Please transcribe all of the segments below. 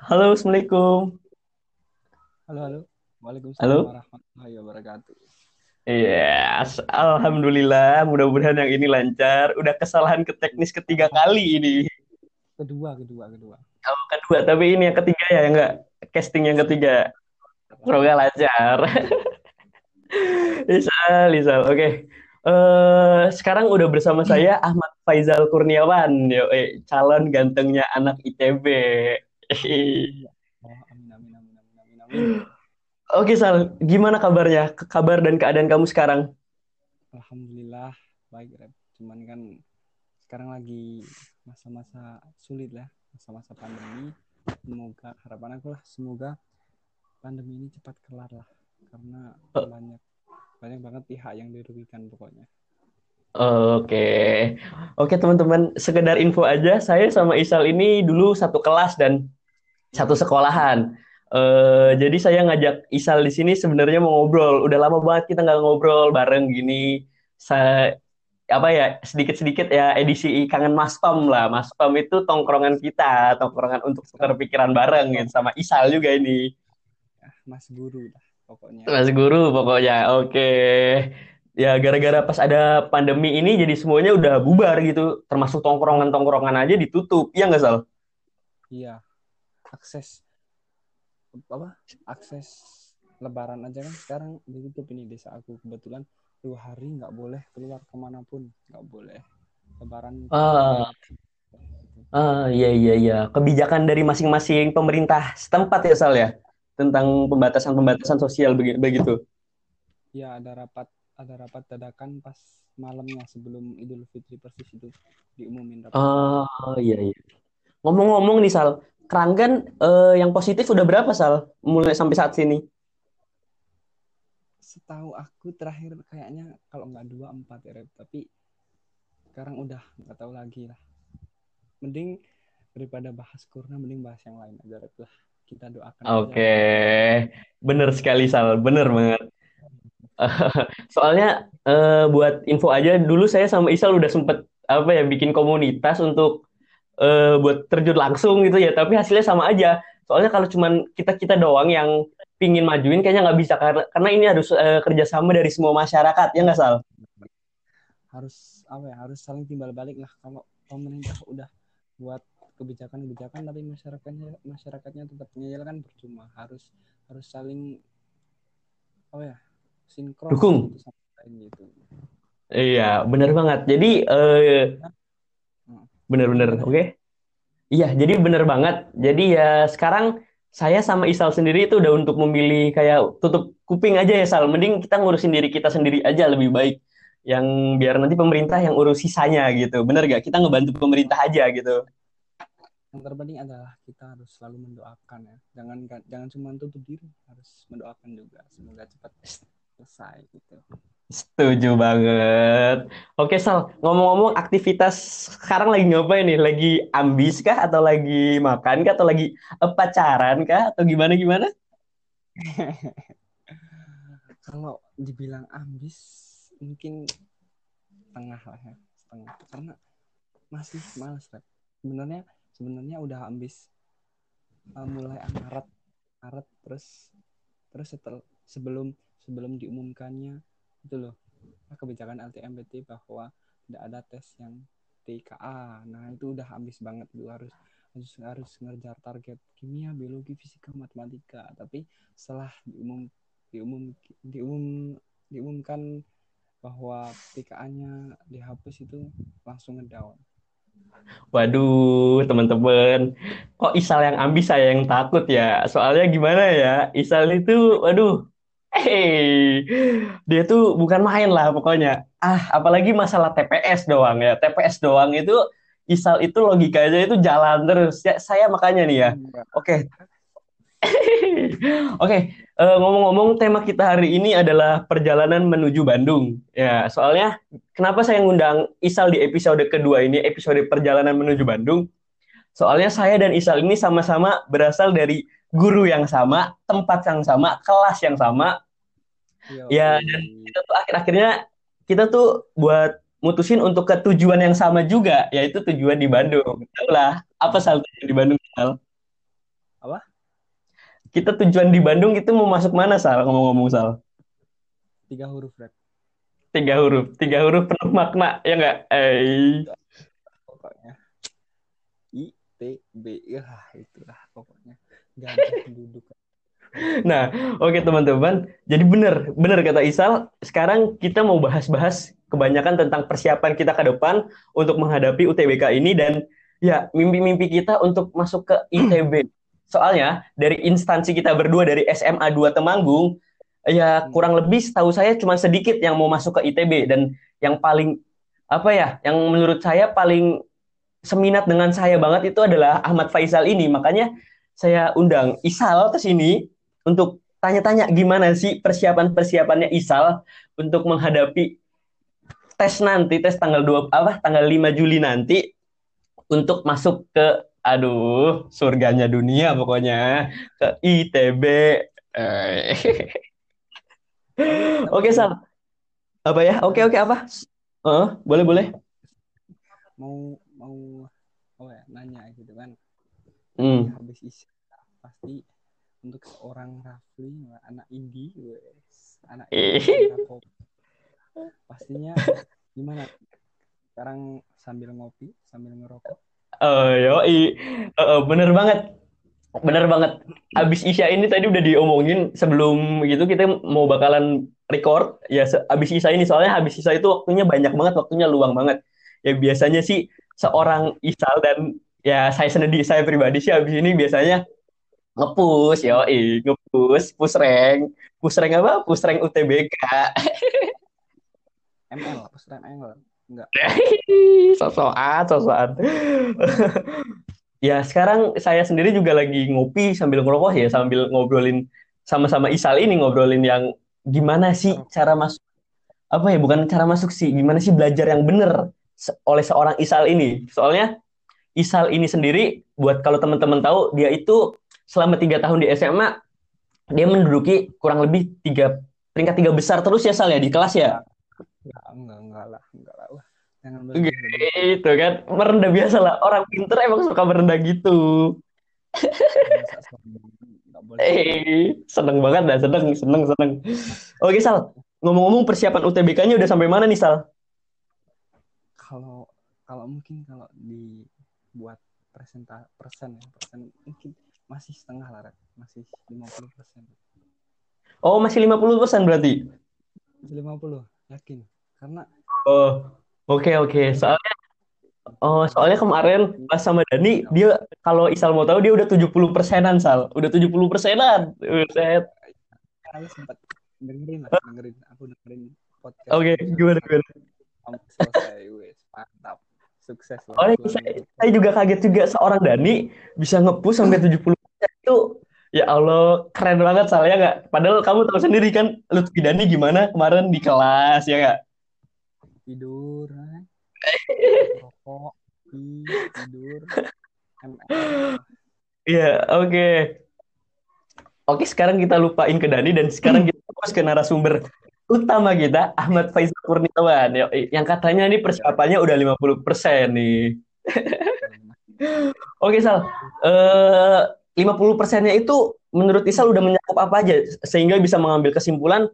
Halo, Assalamualaikum. Halo, halo. Waalaikumsalam Halo? warahmatullahi wabarakatuh. Iya, as- Alhamdulillah. Mudah-mudahan yang ini lancar. Udah kesalahan ke teknis ketiga kali ini. Kedua, kedua, kedua. Kalau kedua, tapi ini yang ketiga ya, enggak casting yang ketiga. Semoga lancar. Isal, Isal. Oke. Eh, sekarang udah bersama saya Ahmad Faizal Kurniawan, yo, eh, calon gantengnya anak ITB. Oh, amin, amin, amin, amin, amin, amin. Oke, Sal. Gimana kabarnya? Kabar dan keadaan kamu sekarang? Alhamdulillah, baik, Rep. Cuman kan sekarang lagi masa-masa sulit lah, masa-masa pandemi. Semoga, harapan aku lah, semoga pandemi ini cepat kelar lah. Karena banyak, banyak banget pihak yang dirugikan pokoknya. Oke, oke teman-teman, sekedar info aja, saya sama Isal ini dulu satu kelas dan satu sekolahan. Eh, jadi saya ngajak Isal di sini sebenarnya mau ngobrol. Udah lama banget kita nggak ngobrol bareng gini. Saya apa ya sedikit-sedikit ya edisi kangen Maskom lah. Maskom itu tongkrongan kita, tongkrongan untuk tukar pikiran bareng gitu sama Isal juga ini. Mas Guru lah, pokoknya. Mas Guru pokoknya. Oke. Ya gara-gara pas ada pandemi ini jadi semuanya udah bubar gitu. Termasuk tongkrongan-tongkrongan aja ditutup. Iya nggak Sal? Iya, akses apa akses lebaran aja kan sekarang ditutup ini desa aku kebetulan dua hari nggak boleh keluar ke mana pun nggak boleh lebaran Ah, ah, iya iya iya. Kebijakan dari masing-masing pemerintah setempat ya Sal ya tentang pembatasan-pembatasan sosial begi- begitu. ya ada rapat ada rapat dadakan pas malamnya sebelum Idul Fitri persis itu diumumin rapatnya Oh iya iya. Ngomong-ngomong nih Sal, Keranggan eh, yang positif udah berapa Sal? Mulai sampai saat sini? setahu aku terakhir kayaknya kalau nggak dua empat ya tapi sekarang udah nggak tahu lagi lah mending daripada bahas corona mending bahas yang lain aja Rep lah kita doakan aja Oke, bener sekali Sal, bener banget. Soalnya eh, buat info aja, dulu saya sama Isal udah sempet apa ya bikin komunitas untuk eh, buat terjun langsung gitu ya, tapi hasilnya sama aja. Soalnya kalau cuman kita-kita doang yang pingin majuin, kayaknya nggak bisa karena karena ini harus eh, kerjasama dari semua masyarakat, ya nggak Sal? harus apa ya harus saling timbal balik lah kalau pemerintah udah buat kebijakan-kebijakan tapi masyarakatnya masyarakatnya tetap ngeyel kan percuma harus harus saling apa ya sinkron Dukung. gitu Iya, bener banget. Jadi eh. Bener-bener, oke? Iya, jadi bener banget. Jadi ya sekarang saya sama Isal sendiri itu udah untuk memilih kayak tutup kuping aja ya Sal. Mending kita ngurusin diri kita sendiri aja lebih baik. Yang biar nanti pemerintah yang urus sisanya gitu. Bener gak? Kita ngebantu pemerintah aja gitu. yang terpenting adalah kita harus selalu mendoakan ya jangan jangan cuma tutup diri harus mendoakan juga semoga cepat selesai gitu Setuju banget. Oke Sal, ngomong-ngomong aktivitas sekarang lagi ngapain nih? Lagi ambis kah? Atau lagi makan kah? Atau lagi eh, pacaran kah? Atau gimana-gimana? kalau dibilang ambis mungkin setengah lah ya setengah karena masih males Rep. sebenarnya sebenarnya udah ambis uh, mulai Maret Maret terus terus setel, sebelum sebelum diumumkannya itu loh kebijakan LTMPT bahwa tidak ada tes yang TKA nah itu udah ambis banget itu harus harus harus ngejar target kimia biologi fisika matematika tapi setelah diumum diumum diumum diumumkan bahwa TKA-nya dihapus itu langsung ngedown Waduh, teman-teman. Kok Isal yang ambis, saya yang takut ya. Soalnya gimana ya? Isal itu, waduh. Hey, dia tuh bukan main lah pokoknya. Ah, apalagi masalah TPS doang ya. TPS doang itu Isal itu logikanya itu jalan terus. Ya, saya makanya nih ya. Enggak. Oke, Oke, eh, ngomong-ngomong tema kita hari ini adalah perjalanan menuju Bandung. Ya, soalnya kenapa saya ngundang Isal di episode kedua ini, episode perjalanan menuju Bandung? Soalnya saya dan Isal ini sama-sama berasal dari guru yang sama, tempat yang sama, kelas yang sama. Ya, dan Yoi. kita tuh akhir-akhirnya kita tuh buat mutusin untuk ke tujuan yang sama juga, yaitu tujuan di Bandung. Tahu lah, apa Sal tujuan di Bandung, Sal? Apa? Kita tujuan di Bandung itu mau masuk mana, Sal? Ngomong-ngomong, Sal. Tiga huruf. Tiga huruf. Tiga huruf penuh makna, ya nggak? Eh. Pokoknya. I, T, B. Ya, itulah pokoknya. Gak ada penduduk. Nah, oke teman-teman. Jadi benar, benar kata Isal. Sekarang kita mau bahas-bahas kebanyakan tentang persiapan kita ke depan untuk menghadapi UTBK ini dan ya mimpi-mimpi kita untuk masuk ke ITB. Soalnya dari instansi kita berdua dari SMA 2 Temanggung, ya kurang lebih setahu saya cuma sedikit yang mau masuk ke ITB dan yang paling apa ya, yang menurut saya paling seminat dengan saya banget itu adalah Ahmad Faisal ini. Makanya saya undang Isal ke sini untuk tanya-tanya gimana sih persiapan-persiapannya Isal untuk menghadapi tes nanti, tes tanggal 2 apa tanggal 5 Juli nanti untuk masuk ke aduh, surganya dunia pokoknya ke ITB. Eh. Oke, Sal. Apa ya? Oke, oke apa? Uh, boleh, boleh. Mau mau oh ya, nanya gitu kan. Hmm. Habis isi untuk seorang Rafli anak indie wes. Anak indie pastinya gimana? Sekarang sambil ngopi sambil ngerokok. Oh yo uh, bener banget. Bener banget. Abis Isya ini tadi udah diomongin sebelum gitu kita mau bakalan record. Ya abis Isya ini soalnya abis Isya itu waktunya banyak banget waktunya luang banget. Ya biasanya sih seorang Isal dan ya saya sendiri saya pribadi sih abis ini biasanya Ngepush, yo, ngepush, push rank. Push rank apa? Push rank UTBK. ML, push rank ML. Enggak. sosokan, sosokan. ya, sekarang saya sendiri juga lagi ngopi sambil ngerokok ya, sambil ngobrolin sama-sama Isal ini, ngobrolin yang gimana sih cara masuk apa ya bukan cara masuk sih gimana sih belajar yang bener oleh seorang Isal ini soalnya Isal ini sendiri buat kalau teman-teman tahu dia itu selama tiga tahun di SMA dia menduduki kurang lebih tiga peringkat tiga besar terus ya Sal ya di kelas ya enggak enggak, enggak lah enggak lah jangan gitu kan merendah biasa lah orang pinter emang suka merendah gitu Eh, seneng banget dah, seneng, seneng, seneng. Oke, Sal. Ngomong-ngomong persiapan UTBK-nya udah sampai mana nih, Sal? Kalau kalau mungkin kalau dibuat presenta persen ya, persen mungkin masih setengah lah, masih 50 persen. Oh, masih 50 persen berarti? Masih 50, yakin. Karena Oh, oke okay, oke. Okay. Soalnya Oh, soalnya kemarin pas sama Dani, dia kalau Isal mau tahu dia udah 70 persenan, Sal. Udah 70 persenan. Set. Aku sempat dengerin lah, dengerin. Aku dengerin podcast. Oke, okay, gimana, gimana? Selesai, wes. Mantap sukses lah. Oh, saya, saya juga kaget juga seorang Dani bisa ngepush sampai 70 itu ya Allah keren banget soalnya nggak. Padahal kamu tahu sendiri kan Lutfi Dani gimana kemarin di kelas ya nggak? Tidur, rokok, tidur. Iya, oke. Oke, sekarang kita lupain ke Dani dan sekarang kita fokus ke narasumber utama kita Ahmad Faisal Kurniawan yang katanya ini persiapannya udah 50% nih. Oke Sal, eh, 50 persennya itu menurut Isal udah mencakup apa aja sehingga bisa mengambil kesimpulan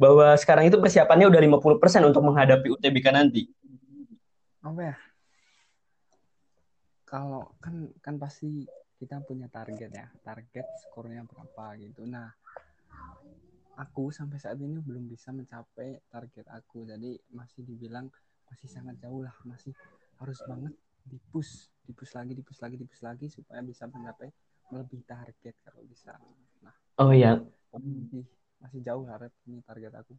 bahwa sekarang itu persiapannya udah 50 persen untuk menghadapi UTBK nanti. Apa ya? Kalau kan kan pasti kita punya target ya, target skornya berapa gitu. Nah, aku sampai saat ini belum bisa mencapai target aku jadi masih dibilang masih sangat jauh lah masih harus banget dipus dipus lagi dipus lagi dipus lagi supaya bisa mencapai melebihi target kalau bisa. Nah oh ya masih masih jauh harap ini target aku.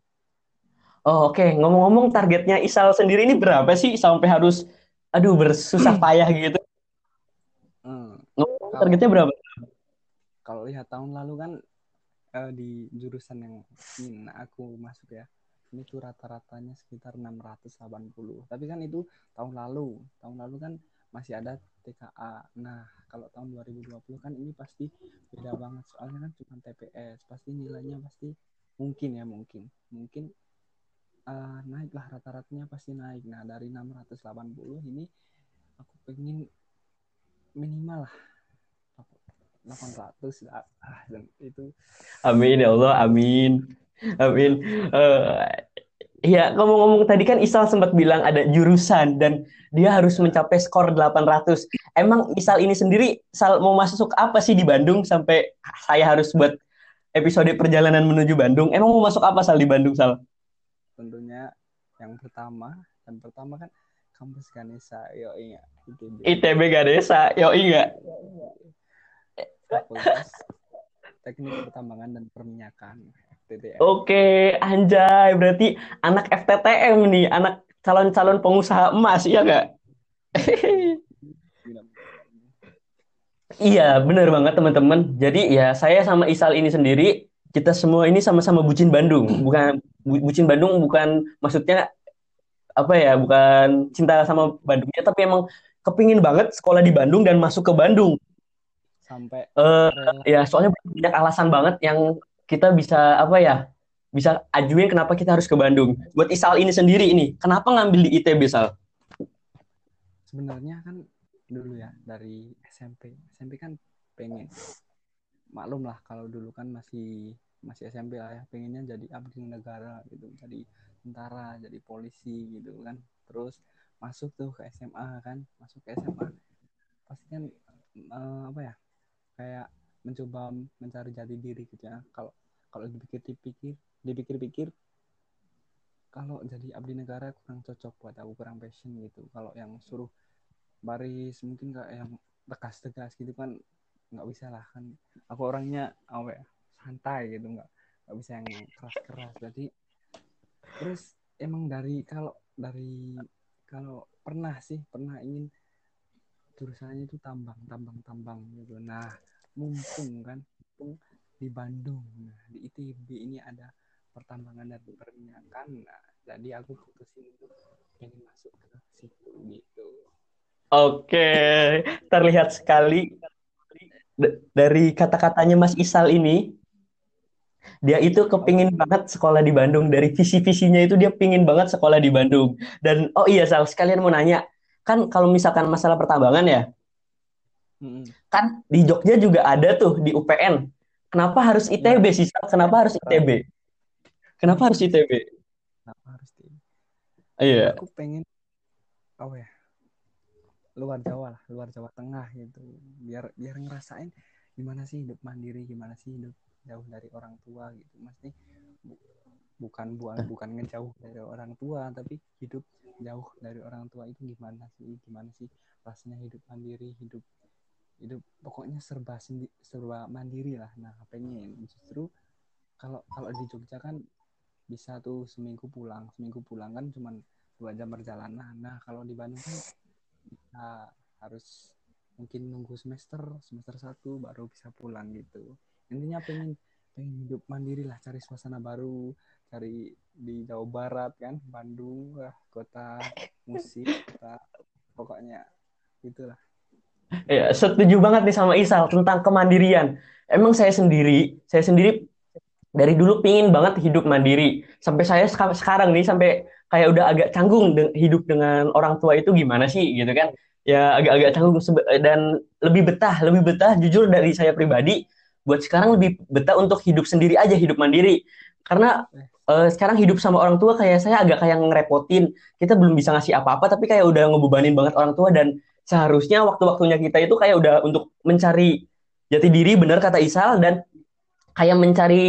Oh oke. Okay. ngomong-ngomong targetnya Isal sendiri ini berapa sih sampai harus aduh bersusah payah gitu? Hmm. ngomong targetnya berapa? kalau lihat tahun lalu kan uh, di jurusan yang ingin aku masuk ya ini tuh rata-ratanya sekitar 680 tapi kan itu tahun lalu. Tahun lalu kan masih ada TKA nah kalau tahun 2020 kan ini pasti beda banget. Soalnya kan cuma TPS pasti nilainya pasti mungkin ya mungkin. Mungkin uh, naiklah rata-ratanya pasti naik. Nah dari 680 ini aku pengen minimal lah 800 ah, dan itu. Amin ya Allah, amin. Amin. Eh, Iya, ngomong-ngomong tadi kan Isal sempat bilang ada jurusan dan dia harus mencapai skor 800. Emang Isal ini sendiri Sal mau masuk apa sih di Bandung sampai saya harus buat episode perjalanan menuju Bandung? Emang mau masuk apa Sal di Bandung Sal? tentunya yang pertama dan pertama kan kampus Ganesa yo iya ITB ITB Gadesa, yo? Fakultas Teknik Pertambangan dan Perminyakan FTTM Oke, anjay. Berarti anak FTTM nih, anak calon-calon pengusaha emas, iya nggak? Iya, bener banget teman-teman. Jadi ya saya sama Isal ini sendiri, kita semua ini sama-sama bucin Bandung. Bukan bu- bucin Bandung bukan maksudnya apa ya, bukan cinta sama Bandungnya, tapi emang kepingin banget sekolah di Bandung dan masuk ke Bandung. sampai Eh rela ya soalnya banyak alasan banget yang kita bisa apa ya, bisa ajuin kenapa kita harus ke Bandung. Buat Isal ini sendiri ini, kenapa ngambil di ITB Sal? sebenarnya kan dulu ya dari SMP SMP kan pengen maklum lah kalau dulu kan masih masih SMP lah ya. Pengennya jadi abdi negara gitu jadi tentara jadi polisi gitu kan. Terus masuk tuh ke SMA kan masuk ke SMA pasti kan eh, apa ya kayak mencoba mencari jati diri gitu ya. Kalau kalau dipikir-pikir dipikir-pikir kalau jadi abdi negara kurang cocok buat aku kurang passion gitu. Kalau yang suruh baris mungkin kayak yang tegas-tegas gitu kan nggak bisa lah kan. Aku orangnya apa ya santai gitu nggak nggak bisa yang keras-keras. Jadi terus emang dari kalau dari kalau pernah sih pernah ingin jurusannya itu tambang tambang tambang gitu. Nah mumpung kan mumpung di Bandung nah di ITB ini ada pertambangan dan perminyakan nah jadi aku putusin untuk pengen masuk ke situ gitu Oke, terlihat sekali dari kata-katanya Mas Isal ini, dia itu kepingin banget sekolah di Bandung. Dari visi-visinya itu dia pingin banget sekolah di Bandung. Dan oh iya Sal, sekalian mau nanya, kan kalau misalkan masalah pertambangan ya, Mm-mm. kan di Jogja juga ada tuh di UPN. Kenapa harus ITB sih Sal? Kenapa harus. ITB? Kenapa harus ITB? Kenapa harus di? Iya. Aku pengen apa ya? Luar Jawa lah, luar Jawa Tengah gitu. Biar biar ngerasain gimana sih hidup mandiri, gimana sih hidup jauh dari orang tua gitu. Maksudnya bu- bukan bukan bukan ngejauh dari orang tua, tapi hidup jauh dari orang tua itu gimana sih? Gimana sih rasanya hidup mandiri, hidup hidup pokoknya serba sendi, serba mandiri lah. Nah, pengen justru kalau kalau di Jogja kan bisa tuh seminggu pulang. Seminggu pulang kan cuman dua jam perjalanan. Nah kalau di Bandung kan bisa harus mungkin nunggu semester semester satu baru bisa pulang gitu. Intinya pengen pengen hidup mandiri lah cari suasana baru cari di Jawa Barat kan Bandung wah kota musik kota pokoknya itulah Ya, setuju banget nih sama Isal tentang kemandirian. Emang saya sendiri, saya sendiri dari dulu pingin banget hidup mandiri. Sampai saya seka- sekarang nih sampai kayak udah agak canggung de- hidup dengan orang tua itu gimana sih gitu kan. Ya agak-agak canggung dan lebih betah, lebih betah jujur dari saya pribadi buat sekarang lebih betah untuk hidup sendiri aja, hidup mandiri. Karena eh, sekarang hidup sama orang tua kayak saya agak kayak ngerepotin. Kita belum bisa ngasih apa-apa tapi kayak udah ngebebanin banget orang tua dan seharusnya waktu-waktunya kita itu kayak udah untuk mencari jati diri benar kata Isal dan kayak mencari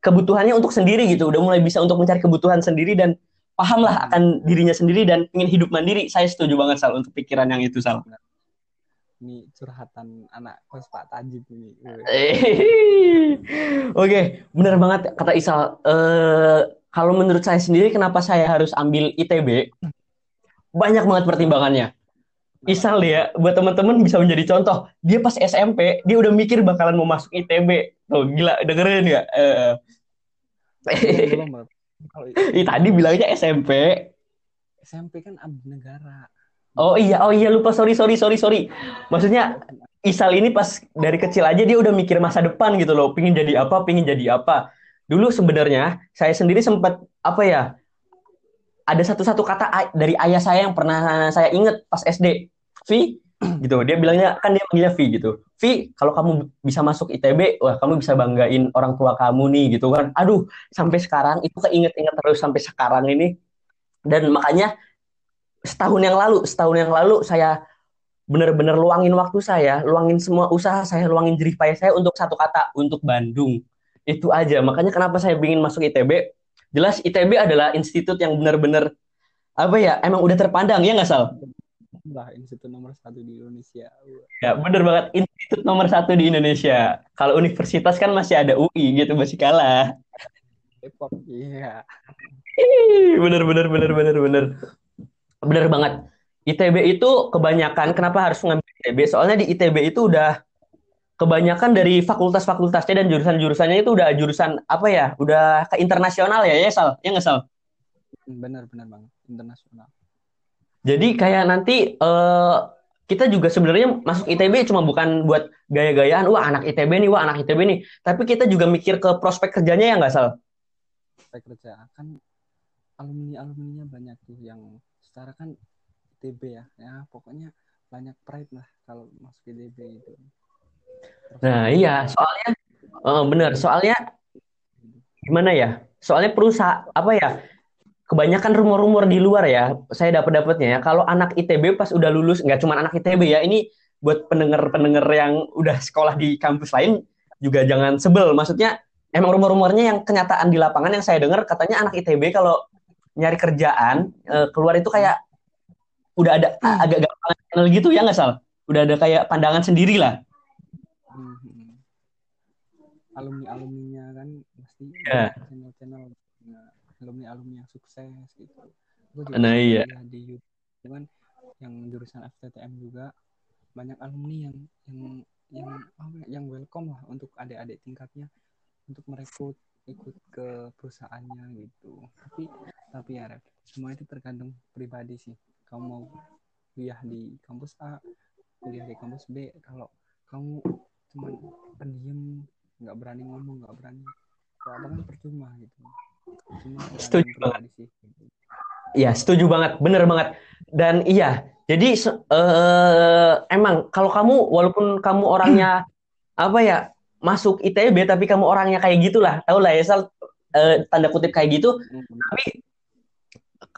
kebutuhannya untuk sendiri gitu. Udah mulai bisa untuk mencari kebutuhan sendiri dan paham lah akan dirinya sendiri dan ingin hidup mandiri. Saya setuju banget Sal untuk pikiran yang itu Sal. Ini curhatan anak kos Pak Tajib ini. Oke benar banget kata Isal eh kalau menurut saya sendiri kenapa saya harus ambil ITB banyak banget pertimbangannya Isal ya, buat teman-teman bisa menjadi contoh. Dia pas SMP, dia udah mikir bakalan mau masuk ITB. Tuh, gila, dengerin? Eh, kalau Ih, tadi bilangnya SMP. SMP kan abdi negara Oh iya, oh iya lupa sorry sorry sorry sorry. Maksudnya Isal ini pas dari kecil aja dia udah mikir masa depan gitu loh, pingin jadi apa, pingin jadi apa. Dulu sebenarnya saya sendiri sempat apa ya? Ada satu-satu kata dari ayah saya yang pernah saya inget pas SD. Vi, gitu. Dia bilangnya kan dia manggilnya Vi gitu. Vi kalau kamu bisa masuk ITB wah kamu bisa banggain orang tua kamu nih gitu kan. Aduh sampai sekarang itu keinget-inget terus sampai sekarang ini. Dan makanya setahun yang lalu setahun yang lalu saya benar-benar luangin waktu saya luangin semua usaha saya luangin jerih payah saya untuk satu kata untuk Bandung. Itu aja. Makanya kenapa saya ingin masuk ITB jelas ITB adalah institut yang benar-benar apa ya emang udah terpandang ya nggak sal lah institut nomor satu di Indonesia. Ya bener banget institut nomor satu di Indonesia. Kalau universitas kan masih ada UI gitu masih kalah. Depok, iya. Bener bener bener bener bener bener banget. ITB itu kebanyakan kenapa harus ngambil ITB? Soalnya di ITB itu udah kebanyakan dari fakultas-fakultasnya dan jurusan-jurusannya itu udah jurusan apa ya? Udah ke internasional ya, ya Sal? Ya nggak Sal? Bener bener banget internasional. Jadi kayak nanti uh, kita juga sebenarnya masuk ITB cuma bukan buat gaya-gayaan, wah anak ITB nih, wah anak ITB nih. Tapi kita juga mikir ke prospek kerjanya ya nggak salah? Prospek kerja kan alumni alumninya banyak tuh yang secara kan ITB ya, ya pokoknya banyak pride lah kalau masuk ITB itu. Prospek nah iya, soalnya uh, bener, soalnya gimana ya? Soalnya perusahaan apa ya? Kebanyakan rumor-rumor di luar ya, saya dapat dapatnya ya. Kalau anak ITB pas udah lulus, nggak cuma anak ITB ya, ini buat pendengar-pendengar yang udah sekolah di kampus lain juga jangan sebel. Maksudnya emang rumor-rumornya yang kenyataan di lapangan yang saya dengar katanya anak ITB kalau nyari kerjaan eh, keluar itu kayak udah ada agak gampang gitu ya nggak sal? Udah ada kayak pandangan sendiri lah. Hmm. Alumni alumninya kan pasti yeah. channel-channel alumni alumni yang sukses gitu. Gue juga nah, iya. di YouTube kan yang jurusan FTTM juga banyak alumni yang yang yang oh, yang welcome lah untuk adik-adik tingkatnya untuk merekrut ikut ke perusahaannya gitu. Tapi tapi ya Ref, semua itu tergantung pribadi sih. Kamu mau kuliah di kampus A kuliah di kampus B kalau kamu cuma pendiam nggak berani ngomong nggak berani apa kan percuma gitu setuju banget Iya, setuju banget, bener banget. Dan iya, jadi uh, emang kalau kamu walaupun kamu orangnya apa ya masuk ITB tapi kamu orangnya kayak gitulah, tau lah ya sal uh, tanda kutip kayak gitu. Tapi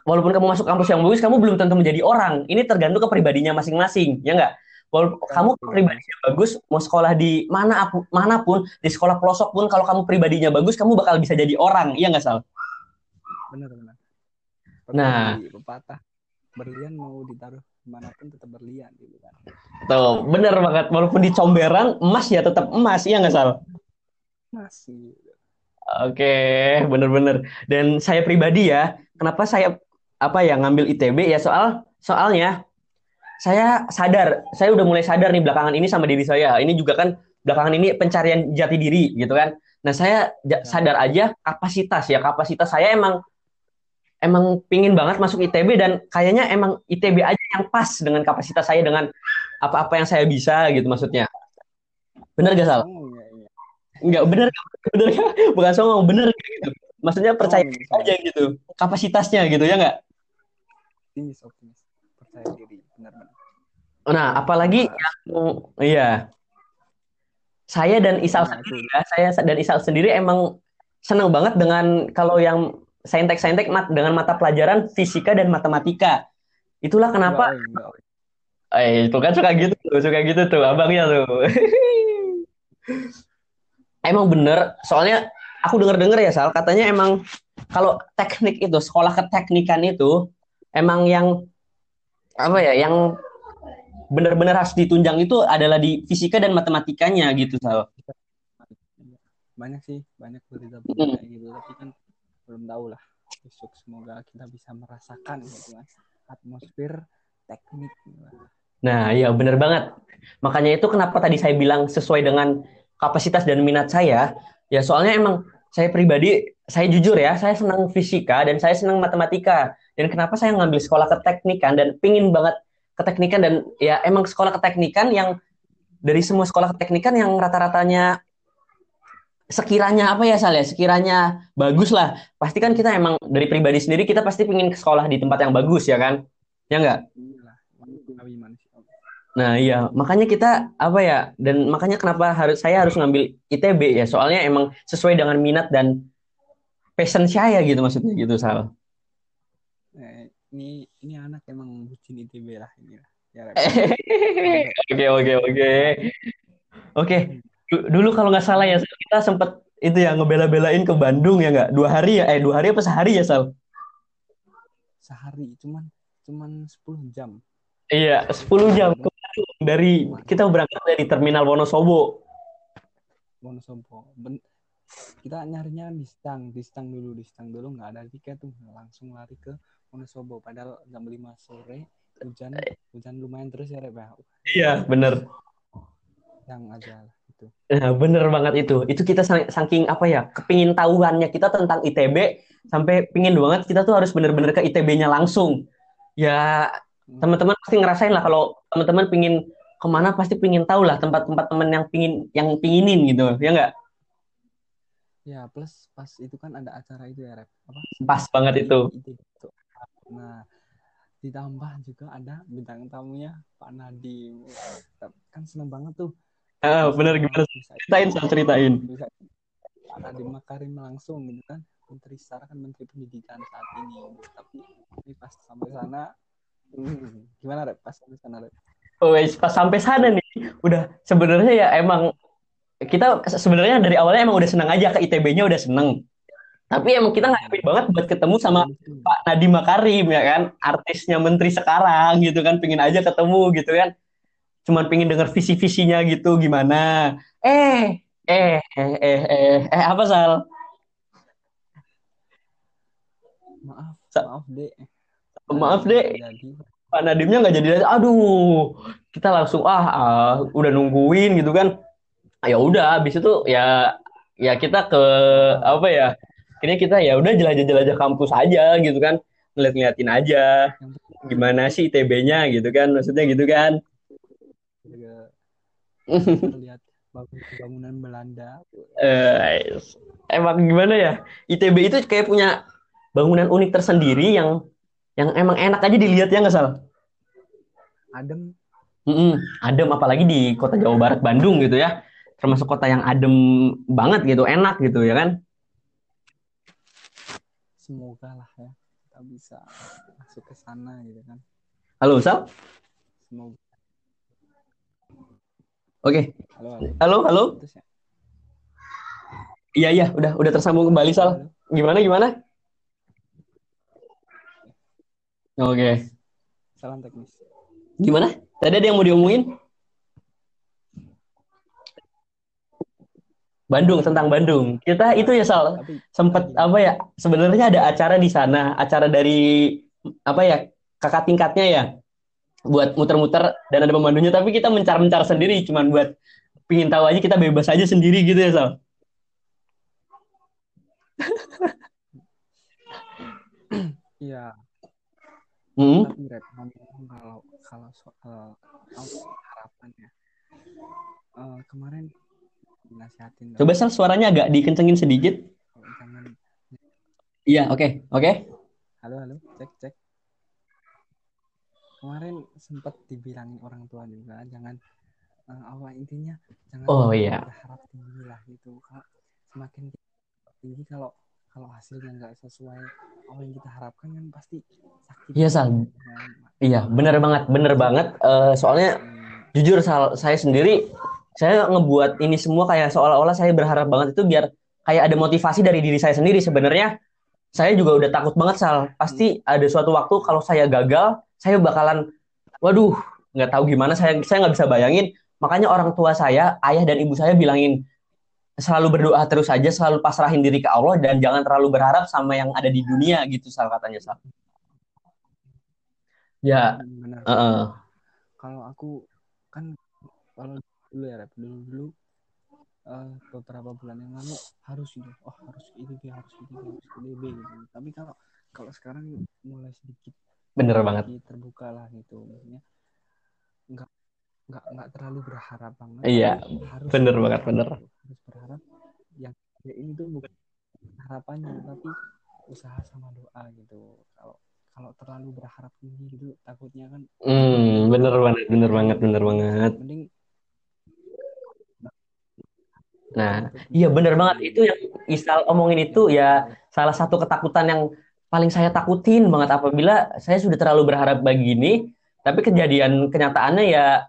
walaupun kamu masuk kampus yang bagus, kamu belum tentu menjadi orang. Ini tergantung ke pribadinya masing-masing, ya enggak? Walaupun kamu pribadinya bagus, mau sekolah di mana mana pun, di sekolah pelosok pun, kalau kamu pribadinya bagus, kamu bakal bisa jadi orang, iya nggak sal? benar benar. Nah. pepatah. Berlian mau ditaruh di mana pun tetap berlian gitu kan. Tuh bener banget. Walaupun di comberan emas ya tetap emas iya nggak sal? Masih oke bener-bener dan saya pribadi ya kenapa saya apa ya ngambil ITB ya? Soal soalnya saya sadar saya udah mulai sadar nih belakangan ini sama diri saya ini juga kan belakangan ini pencarian jati diri gitu kan nah saya ya. sadar aja kapasitas ya kapasitas saya emang emang pingin banget masuk ITB dan kayaknya emang ITB aja yang pas dengan kapasitas saya dengan apa-apa yang saya bisa gitu maksudnya. Bener gak salah? Oh, iya, iya. Enggak bener, bener bukan sombong bener gitu. Maksudnya percaya oh, iya. aja gitu kapasitasnya gitu ya nggak? Optimis, optimis, percaya diri, benar-benar. Nah, apalagi nah. yang iya. Saya dan Isal nah, sendiri ya, saya dan Isal sendiri emang senang banget dengan kalau yang saintek-saintek mat dengan mata pelajaran fisika dan matematika. Itulah kenapa Eh, itu kan suka gitu tuh, suka gitu tuh, abangnya tuh. emang bener, soalnya aku denger-denger ya Sal, katanya emang kalau teknik itu, sekolah keteknikan itu, emang yang apa ya, yang benar-benar harus ditunjang itu adalah di fisika dan matematikanya gitu Sal. Banyak sih, banyak berita-berita hmm. gitu, tapi kan belum tahu lah. Besok semoga kita bisa merasakan gitu kan atmosfer teknik nah iya bener banget. Makanya itu kenapa tadi saya bilang sesuai dengan kapasitas dan minat saya. Ya soalnya emang saya pribadi saya jujur ya saya senang fisika dan saya senang matematika dan kenapa saya ngambil sekolah keteknikan dan pingin banget keteknikan dan ya emang sekolah keteknikan yang dari semua sekolah keteknikan yang rata-ratanya sekiranya apa ya Sal ya, sekiranya bagus lah. Pasti kan kita emang dari pribadi sendiri kita pasti pengen ke sekolah di tempat yang bagus ya kan? Ya enggak? Nah, iya, makanya kita apa ya? Dan makanya kenapa harus saya harus ngambil ITB ya? Soalnya emang sesuai dengan minat dan passion saya gitu maksudnya gitu, Sal. Eh, ini ini anak emang bucin ITB lah ini lah. Ya. Oke, oke, oke. Oke, Du- dulu kalau nggak salah ya, kita sempat itu ya ngebela-belain ke Bandung ya nggak? Dua hari ya? Eh, dua hari apa sehari ya, Sal? Sehari cuman cuman 10 jam. Iya, 10 jam ke Bandung dari kita berangkat dari Terminal Wonosobo. Wonosobo. Ben kita nyarinya di Stang, di Stang dulu, di Stang dulu nggak ada tiket tuh, langsung lari ke Wonosobo. Padahal jam 5 sore hujan hujan lumayan terus ya Rep ya. Iya, bener. Yang aja gitu. Nah, bener banget itu. Itu kita saking apa ya, kepingin tahuannya kita tentang ITB sampai pingin banget kita tuh harus bener-bener ke ITB-nya langsung. Ya, teman-teman pasti ngerasain lah kalau teman-teman pingin ke mana pasti pingin tahu lah tempat-tempat teman yang pingin yang pinginin gitu, ya nggak? Ya, plus pas itu kan ada acara itu ya Rep. Apa? Pas banget itu. Itu. Nah, ditambah juga ada bintang tamunya Pak Nadiem. Kan seneng banget tuh. Ah, bener gimana? Ceritain, Sal, ceritain. bisa Pak Nadiem Makarim langsung gitu kan menteri sekarang kan menteri pendidikan saat ini tapi ini pas sampai sana hmm, gimana rep pas sampai sana rep Oh, pas sampai sana nih, udah sebenarnya ya emang kita sebenarnya dari awalnya emang udah senang aja ke ITB-nya udah seneng. Tapi emang kita ngarepin banget buat ketemu sama Pak Nadiem Makarim ya kan, artisnya menteri sekarang gitu kan, pingin aja ketemu gitu kan. Cuman pingin denger visi-visinya gitu gimana. Eh, eh, eh, eh, eh, eh apa Sal? maaf Sa- maaf dek Maaf deh, Pak Nadiemnya nggak jadi. Aduh, kita langsung ah, ah, udah nungguin gitu kan. Ya udah, habis itu ya ya kita ke apa ya? Ini kita ya udah jelajah-jelajah kampus aja gitu kan, ngeliat-ngeliatin aja gimana sih ITB-nya gitu kan, maksudnya gitu kan. bangun- bangunan Belanda Eh, emang gimana ya? ITB itu kayak punya bangunan unik tersendiri yang yang emang enak aja dilihat ya nggak salah. adem Mm-mm, adem apalagi di kota Jawa Barat Bandung gitu ya termasuk kota yang adem banget gitu enak gitu ya kan semoga lah ya kita bisa masuk ke sana gitu kan. Halo Sal? Semoga. Oke. Halo halo. Halo ya? iya iya. Udah udah tersambung kembali Sal. Gimana gimana? Oke. Salam teknis. Gimana? Tadi ada yang mau diomongin Bandung tentang Bandung. Kita itu ya Sal sempat tadi- apa ya sebenarnya ada acara di sana acara dari apa ya kakak tingkatnya ya buat muter-muter dan ada pemandunya. Tapi kita mencar-mencar sendiri cuman buat pingin tahu aja kita bebas aja sendiri gitu ya Sal. Iya. Hmm? tapi rep ngomong kalau kalau soal apa, harapannya. Eh, kemarin dinasihatin coba Sal suaranya agak dikencengin sedikit. Kalau jangan. Iya oke oke. Halo halo. Cek cek. Kemarin sempat dibilangin orang tua juga jangan eh, apa intinya jangan Oh, iya. berharap tinggi lah gitu kalau semakin tinggi kalau kalau hasilnya nggak sesuai apa yang kita harapkan kan pasti sakit Iya, Sal. Kan? iya bener banget bener banget. Eh, soalnya Hmm, jujur Sal saya sendiri saya ngebuat ini semua kayak seolah-olah saya berharap banget itu biar kayak ada motivasi dari diri saya sendiri. Sebenarnya saya juga udah takut banget Sal. Pasti ada suatu waktu kalau saya gagal saya bakalan waduh nggak tahu gimana saya saya nggak bisa bayangin. Makanya orang tua saya ayah dan ibu saya bilangin selalu berdoa terus saja selalu pasrahin diri ke Allah dan jangan terlalu berharap sama yang ada di dunia gitu Sal katanya Sal. Ya. Benar. Heeh. kalau aku kan kalau dulu ya Rep, dulu dulu eh, beberapa bulan yang lalu harus itu oh harus itu dia harus itu dia harus ITB gitu tapi kalau kalau sekarang mulai sedikit bener banget terbuka lah gitu maksudnya nggak nggak nggak terlalu berharap banget Iya, harus bener berharap banget, bener. gitu. harus berharap yang ya ini tuh bukan harapannya tapi usaha sama doa gitu kalau kalau terlalu berharap ini gitu takutnya kan Hmm, bener banget, bener banget, bener banget. mending Nah, iya bener banget. Itu yang Isal omongin itu ya salah satu ketakutan yang paling saya takutin banget apabila saya sudah terlalu berharap begini, tapi kejadian kenyataannya ya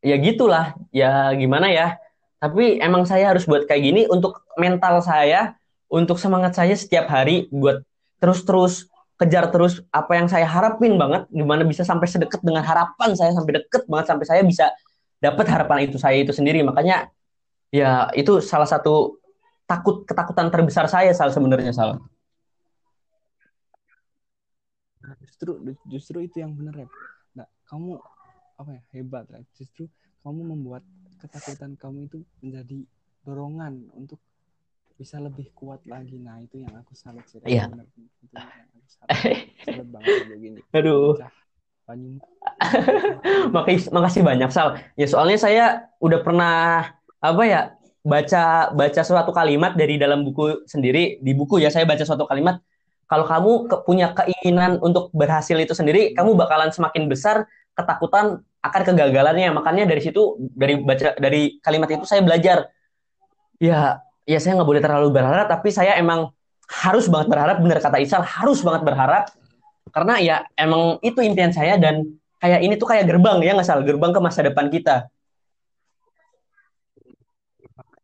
ya gitulah, ya gimana ya. Tapi emang saya harus buat kayak gini untuk mental saya, untuk semangat saya setiap hari buat terus-terus kejar terus apa yang saya harapin banget, gimana bisa sampai sedekat dengan harapan saya sampai deket banget sampai saya bisa dapat harapan itu saya itu sendiri. Makanya ya itu salah satu takut ketakutan terbesar saya Sal sebenarnya Sal. Nah, justru justru itu yang benar ya nah kamu apa ya hebat ya justru kamu membuat ketakutan kamu itu menjadi dorongan untuk bisa lebih kuat lagi nah itu yang aku salut sih. Iya. Benar. itu yang aku salut salut banget kayak gini Aduh. Makasih, makasih banyak Sal. Ya soalnya saya udah pernah apa ya baca baca suatu kalimat dari dalam buku sendiri di buku ya saya baca suatu kalimat kalau kamu ke- punya keinginan untuk berhasil itu sendiri kamu bakalan semakin besar ketakutan akan kegagalannya. Makanya dari situ dari baca dari kalimat itu saya belajar. Ya ya saya nggak boleh terlalu berharap tapi saya emang harus banget berharap bener kata Isal harus banget berharap. Karena ya emang itu impian saya dan kayak ini tuh kayak gerbang ya nggak salah gerbang ke masa depan kita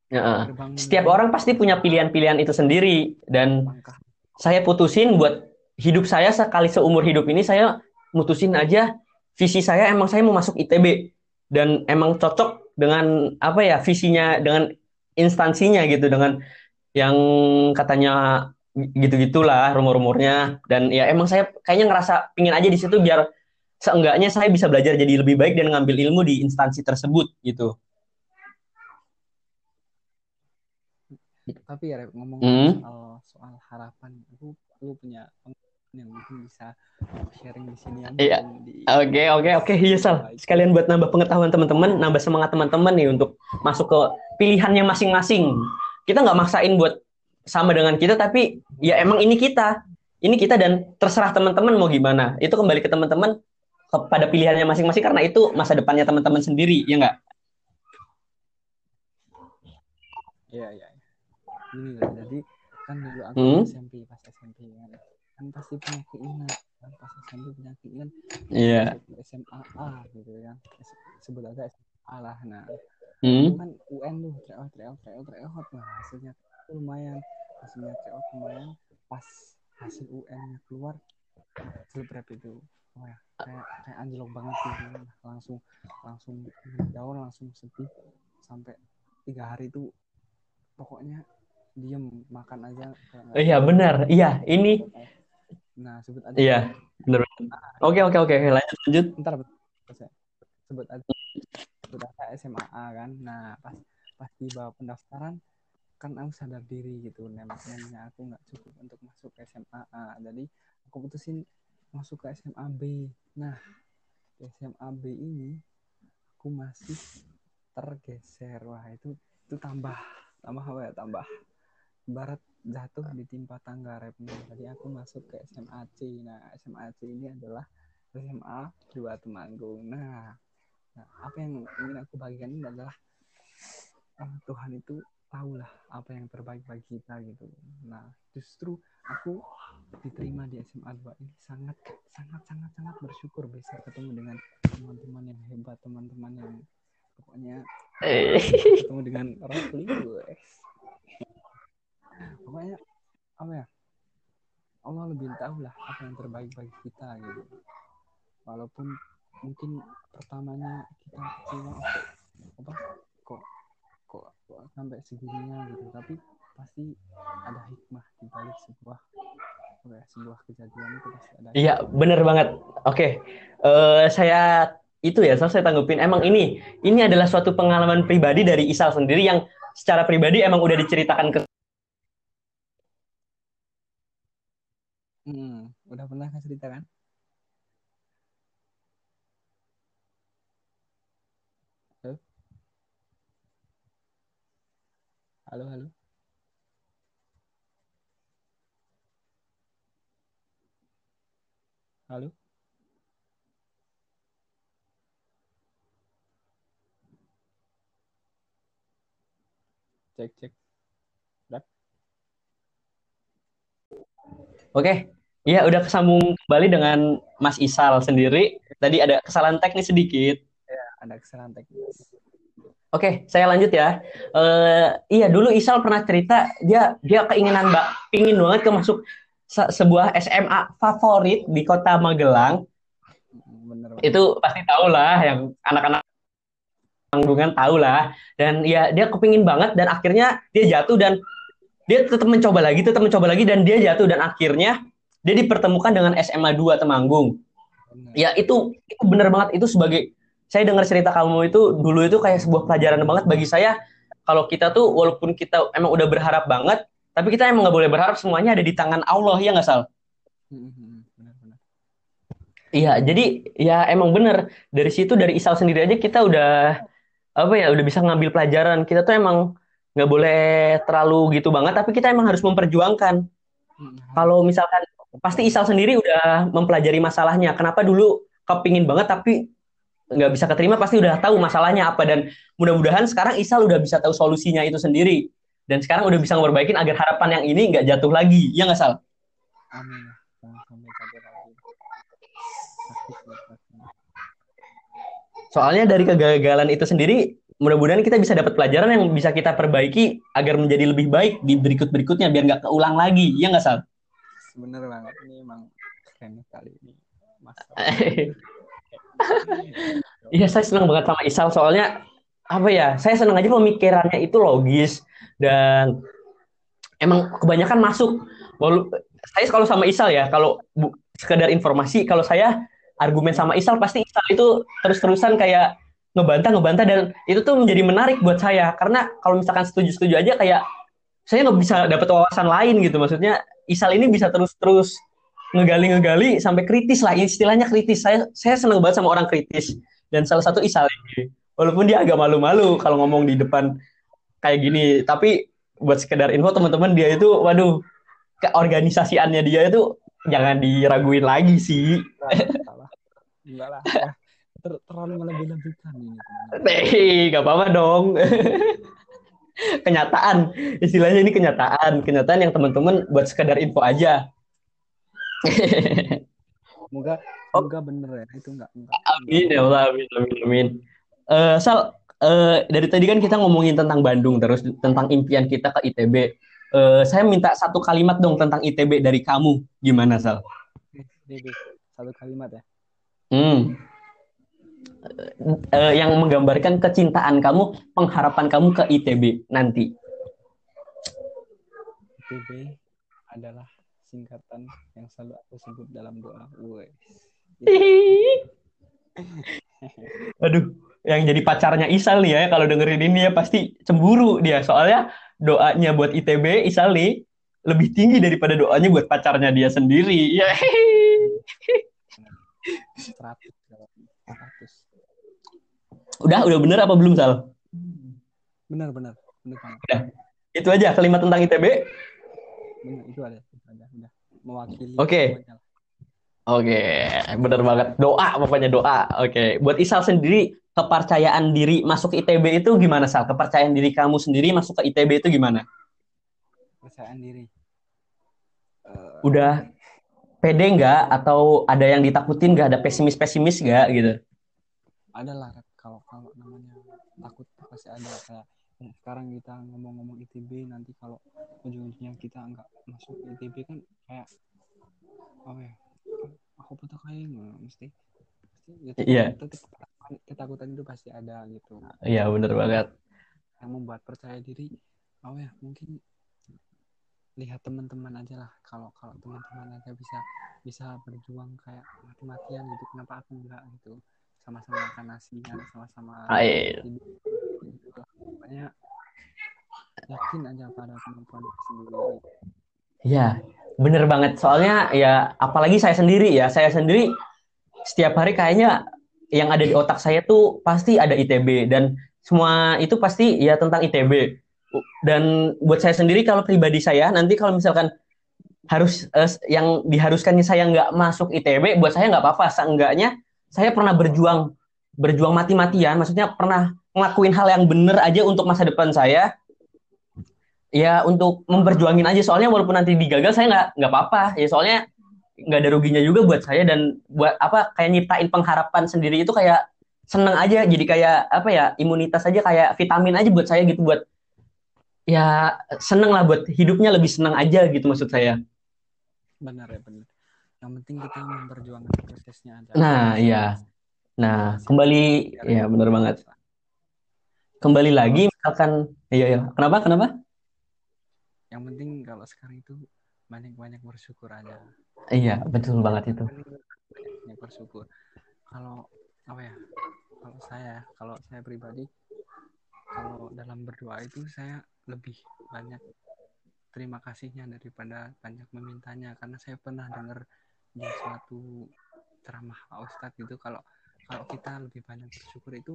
Ya, setiap orang pasti punya pilihan-pilihan itu sendiri. Dan langkah. saya putusin buat hidup saya sekali seumur hidup ini saya mutusin aja visi saya emang saya mau masuk ITB dan emang cocok dengan apa ya visinya dengan instansinya gitu dengan yang katanya gitu-gitulah rumor-rumornya. Dan ya emang saya kayaknya ngerasa pingin aja di situ biar seenggaknya saya bisa belajar jadi lebih baik dan ngambil ilmu di instansi tersebut gitu. Tapi ya ngomong Hmm. soal soal harapan aku aku punya yang mungkin bisa sharing di sini ya Iya. Oke, oke, oke. Iya, Sal. Sekalian buat nambah pengetahuan teman-teman, nambah semangat teman-teman nih untuk masuk ke pilihannya masing-masing. Kita nggak maksain buat sama dengan kita, tapi ya emang ini kita. Ini kita dan terserah teman-teman mau gimana. Itu kembali ke teman-teman kepada pilihannya masing-masing karena itu masa depannya teman-teman sendiri, ya nggak? Iya, iya. Gini loh, jadi kan dulu aku Hmm? SMP, pas SMP kan, kan pasti punya keinginan, kan pas SMP punya keinginan Iya. masuk SMA A gitu kan, S- sebut aja SMA lah. Nah, Hmm? kan UN tuh tryout, tryout, tryout, tryout, nah hasilnya lumayan, hasilnya tryout lumayan, pas hasil UN-nya keluar, celebret itu, oh ya, kayak kayak anjlok banget gitu, langsung langsung down, langsung sedih sampai tiga hari itu pokoknya diem makan aja nggak Iya, benar. Iya, ini. nah sebut aja Iya, benar. Oke, oke, oke. Lanjut, lanjut. ntar bentar, sebut aja sebut aja SMA kan nah pas pas di bawah pendaftaran kan aku sadar diri gitu nempelnya aku nggak cukup untuk masuk ke SMA A jadi aku putusin masuk ke SMA B nah di SMA B ini aku masih tergeser wah itu itu tambah tambah apa ya tambah barat jatuh ditimpa tangga repnya jadi aku masuk ke SMA C. Nah SMA C ini adalah SMA dua Temanggung. Nah, nah apa yang ingin aku bagikan ini adalah eh, Tuhan itu tahulah apa yang terbaik bagi kita gitu. Nah justru aku diterima di SMA 2 ini sangat sangat sangat sangat bersyukur bisa ketemu dengan teman-teman yang hebat teman-teman yang pokoknya Eh, ketemu dengan guys pokoknya apa ya Allah lebih tahu lah apa yang terbaik bagi kita gitu walaupun mungkin pertamanya kita kecewa apa kok kok, kok sampai segininya gitu tapi pasti ada hikmah di balik sebuah ya, sebuah kejadian itu pasti ada Iya, bener banget. Oke, Eh, saya itu ya, saya tanggupin. Emang ini, ini adalah suatu pengalaman pribadi dari Isal sendiri yang secara pribadi emang udah diceritakan ke. Hmm, udah pernah kan cerita kan? Halo, halo, halo. Halo. Cek cek. Oke, iya udah kesambung kembali dengan Mas Isal sendiri. Tadi ada kesalahan teknis sedikit. ada kesalahan teknis Oke, saya lanjut ya. Eh, iya dulu Isal pernah cerita dia dia keinginan mbak, pingin banget ke masuk se- sebuah SMA favorit di kota Magelang. bener banget. Itu pasti tahu lah, yang anak-anak tanggungan tahu lah. Dan ya dia kepingin banget dan akhirnya dia jatuh dan dia tetap mencoba lagi, tetap mencoba lagi dan dia jatuh dan akhirnya dia dipertemukan dengan SMA 2 Temanggung. Bener. Ya itu itu bener banget. Itu sebagai saya dengar cerita kamu itu dulu itu kayak sebuah pelajaran banget bagi saya. Kalau kita tuh walaupun kita emang udah berharap banget tapi kita emang nggak boleh berharap semuanya ada di tangan Allah ya nggak sal? Hmm, hmm, hmm. iya jadi ya emang bener dari situ dari Isal sendiri aja kita udah apa ya udah bisa ngambil pelajaran. Kita tuh emang nggak boleh terlalu gitu banget tapi kita emang harus memperjuangkan. Kalau misalkan pasti Isal sendiri udah mempelajari masalahnya kenapa dulu kepingin banget tapi nggak bisa keterima pasti udah tahu masalahnya apa dan mudah-mudahan sekarang Isal udah bisa tahu solusinya itu sendiri dan sekarang udah bisa ngeperbaikin agar harapan yang ini nggak jatuh lagi ya nggak Sal? amin. Soalnya dari kegagalan itu sendiri mudah-mudahan kita bisa dapat pelajaran yang bisa kita perbaiki agar menjadi lebih baik di berikut-berikutnya biar nggak keulang lagi ya nggak Sal? Bener banget ini emang keren kali ini mas Iya saya senang banget sama Isal soalnya apa ya saya senang aja pemikirannya itu logis dan emang kebanyakan masuk. Walau saya kalau sama Isal ya kalau bu, sekedar informasi kalau saya argumen sama Isal pasti Isal itu terus-terusan kayak ngebantah ngebantah dan itu tuh menjadi menarik buat saya karena kalau misalkan setuju-setuju aja kayak saya nggak bisa dapat wawasan lain gitu maksudnya Isal ini bisa terus-terus ngegali-ngegali sampai kritis lah. Istilahnya kritis. Saya saya senang banget sama orang kritis. Dan salah satu Isal ini walaupun dia agak malu-malu kalau ngomong di depan kayak gini tapi buat sekedar info teman-teman dia itu waduh keorganisasiannya dia itu jangan diraguin lagi sih. Enggak lah. Ya. Ter- terlalu melebih-lebihkan ini teman Hei, gak apa-apa dong. kenyataan, istilahnya ini kenyataan, kenyataan yang teman-teman buat sekedar info aja. semoga semoga bener ya itu enggak enggak Amin ya Allah, amin, amin, amin. Eh, Sal, eh, dari tadi kan kita ngomongin tentang Bandung, terus tentang impian kita ke ITB. Eh, saya minta satu kalimat dong tentang ITB dari kamu, gimana Sal? Satu kalimat ya Hmm. Eh, yang menggambarkan kecintaan kamu, pengharapan kamu ke ITB nanti. ITB adalah singkatan yang selalu aku sebut dalam doa Woi. Aduh, yang jadi pacarnya Isal nih ya, kalau dengerin ini ya pasti cemburu dia. Soalnya doanya buat ITB, Isal nih lebih tinggi daripada doanya buat pacarnya dia sendiri. Ya. 100 100 Udah, udah bener apa belum, Sal? benar benar benar banget Itu aja kalimat tentang ITB. benar itu ada itu ada udah mewakili Oke. lah. Oke, bener banget. Doa, pokoknya doa. Oke, buat Isal sendiri, kepercayaan diri masuk ITB itu gimana, Sal? Kepercayaan diri kamu sendiri masuk ke ITB itu gimana? kepercayaan diri Eh, Udah pede nggak? Atau ada yang ditakutin nggak? Ada pesimis-pesimis nggak gitu? ada lah Rep. kalau kalau namanya takut pasti ada kayak sekarang kita ngomong-ngomong ITB nanti kalau ujung-ujungnya kita nggak masuk ITB kan kayak apa ya aku betul kayak mesti mesti ya, Iya. ketakutan itu pasti ada gitu. Iya, bener banget. yang membuat percaya diri apa ya mungkin lihat teman-teman aja lah. Kalau kalau teman-teman aja bisa bisa berjuang kayak mati-matian gitu kenapa aku enggak gitu? Sama-sama makan nasi kan sama-sama Hai. hidup gitu lah. Pokoknya yakin aja pada kemampuan sendiri Iya, bener banget. Soalnya ya apalagi saya sendiri ya, saya sendiri setiap hari kayaknya yang ada di otak saya tuh pasti ada ITB dan semua itu pasti ya tentang ITB. Dan buat saya sendiri kalau pribadi saya nanti kalau misalkan harus eh, yang diharuskannya saya nggak masuk ITB, buat saya nggak apa-apa. Seenggaknya saya pernah berjuang berjuang mati-matian, maksudnya pernah ngelakuin hal yang bener aja untuk masa depan saya. ya untuk memperjuangin aja. Soalnya walaupun nanti digagal saya nggak nggak apa-apa. Ya soalnya nggak ada ruginya juga buat saya dan buat apa kayak nyiptain pengharapan sendiri itu kayak seneng aja. Jadi kayak apa ya imunitas aja kayak vitamin aja buat saya gitu buat ya seneng lah buat hidupnya lebih senang aja gitu maksud saya. Benar ya benar. Yang penting kita memperjuangkan prosesnya aja. Nah iya. Nah kembali ya benar banget kembali lagi misalkan iya ya kenapa kenapa? Yang penting kalau sekarang itu banyak-banyak bersyukur aja. Iya betul banget itu. Banyak bersyukur. Kalau apa ya kalau saya kalau saya pribadi kalau dalam berdoa itu saya lebih banyak terima kasihnya daripada banyak memintanya. Karena saya pernah dengar di suatu ceramah Pak Ustadz gitu kalau kalau kita lebih banyak bersyukur itu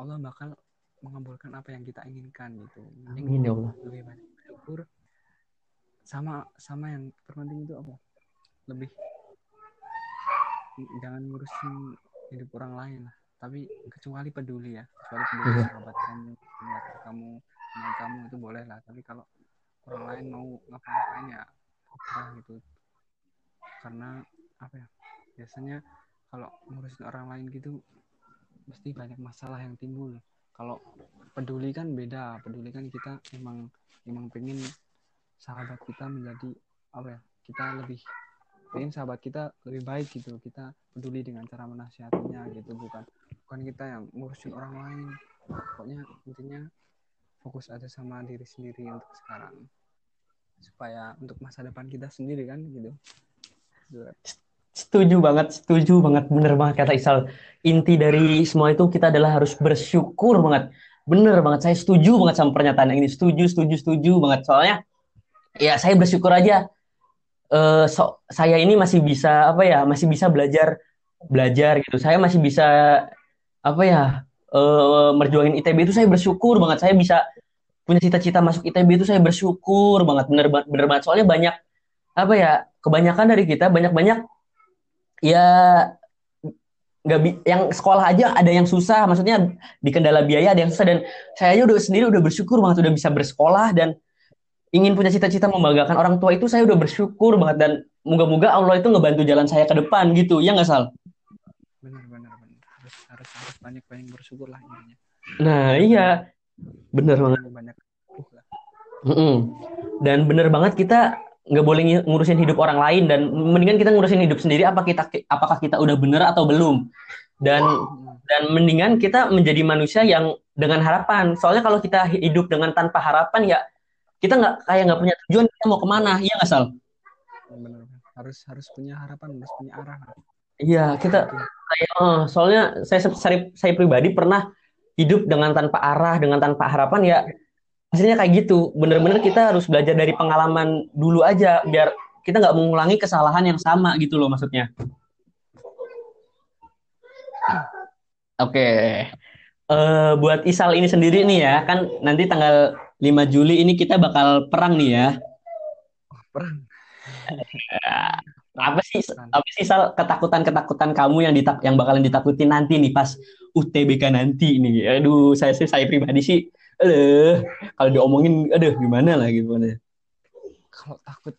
Allah bakal mengabulkan apa yang kita inginkan gitu. Amin ya Allah. Lebih banyak bersyukur sama sama yang terpenting itu apa? Lebih jangan ngurusin hidup orang lain lah. Tapi kecuali peduli ya, kecuali peduli yeah. sahabat kamu, kamu, teman kamu itu boleh lah. Tapi kalau orang lain mau ngapa-ngapain ya, gitu karena apa ya biasanya kalau ngurusin orang lain gitu mesti banyak masalah yang timbul kalau peduli kan beda. Peduli kan kita emang emang pengen sahabat kita menjadi apa ya kita lebih pengen sahabat kita lebih baik gitu. Kita peduli dengan cara menasihatinya gitu. Bukan bukan kita yang ngurusin orang lain. Pokoknya intinya fokus aja sama diri sendiri untuk sekarang. Supaya untuk masa depan kita sendiri kan gitu Setuju banget, setuju banget, bener banget kata Isal. Inti dari semua itu kita adalah harus bersyukur banget. Bener banget, saya setuju banget sama pernyataan yang ini. Setuju, setuju, setuju banget. Soalnya, ya saya bersyukur aja. Uh, so, saya ini masih bisa apa ya, masih bisa belajar, belajar gitu. Saya masih bisa apa ya, uh, merjuangin ITB itu saya bersyukur banget. Saya bisa punya cita-cita masuk ITB itu saya bersyukur banget, bener bener banget. Soalnya banyak apa ya kebanyakan dari kita banyak-banyak ya nggak yang sekolah aja ada yang susah maksudnya di kendala biaya ada yang susah dan saya aja udah sendiri udah bersyukur banget udah bisa bersekolah dan ingin punya cita-cita membanggakan orang tua itu saya udah bersyukur banget dan moga-moga Allah itu ngebantu jalan saya ke depan gitu ya nggak sal? Benar benar benar. Harus harus harus banyak banyak bersyukur lah intinya. Nah iya. Benar banget. Banyak mm -mm. dan bener banget kita nggak boleh ngurusin hidup orang lain dan mendingan kita ngurusin hidup sendiri apa kita apakah kita udah bener atau belum. Dan dan mendingan kita menjadi manusia yang dengan harapan. Soalnya kalau kita hidup dengan tanpa harapan ya kita nggak kayak nggak punya tujuan kita mau ke mana? Iya nggak sal? Benar harus harus punya harapan harus punya arah iya kita kayak uh, soalnya saya, saya saya pribadi pernah hidup dengan tanpa arah dengan tanpa harapan ya hasilnya kayak gitu. Bener-bener kita harus belajar dari pengalaman dulu aja biar kita nggak mengulangi kesalahan yang sama gitu loh maksudnya. Oke. Okay. uh, eh, buat Isal ini sendiri nih ya kan nanti tanggal 5 Juli ini kita bakal perang nih ya. Perang. Apa sih apa sih Sal ketakutan ketakutan kamu yang ditak yang bakalan ditakutin nanti nih pas UTBK nanti nih? Aduh saya saya pribadi sih aduh kalau diomongin aduh gimana lah gitu kalau takut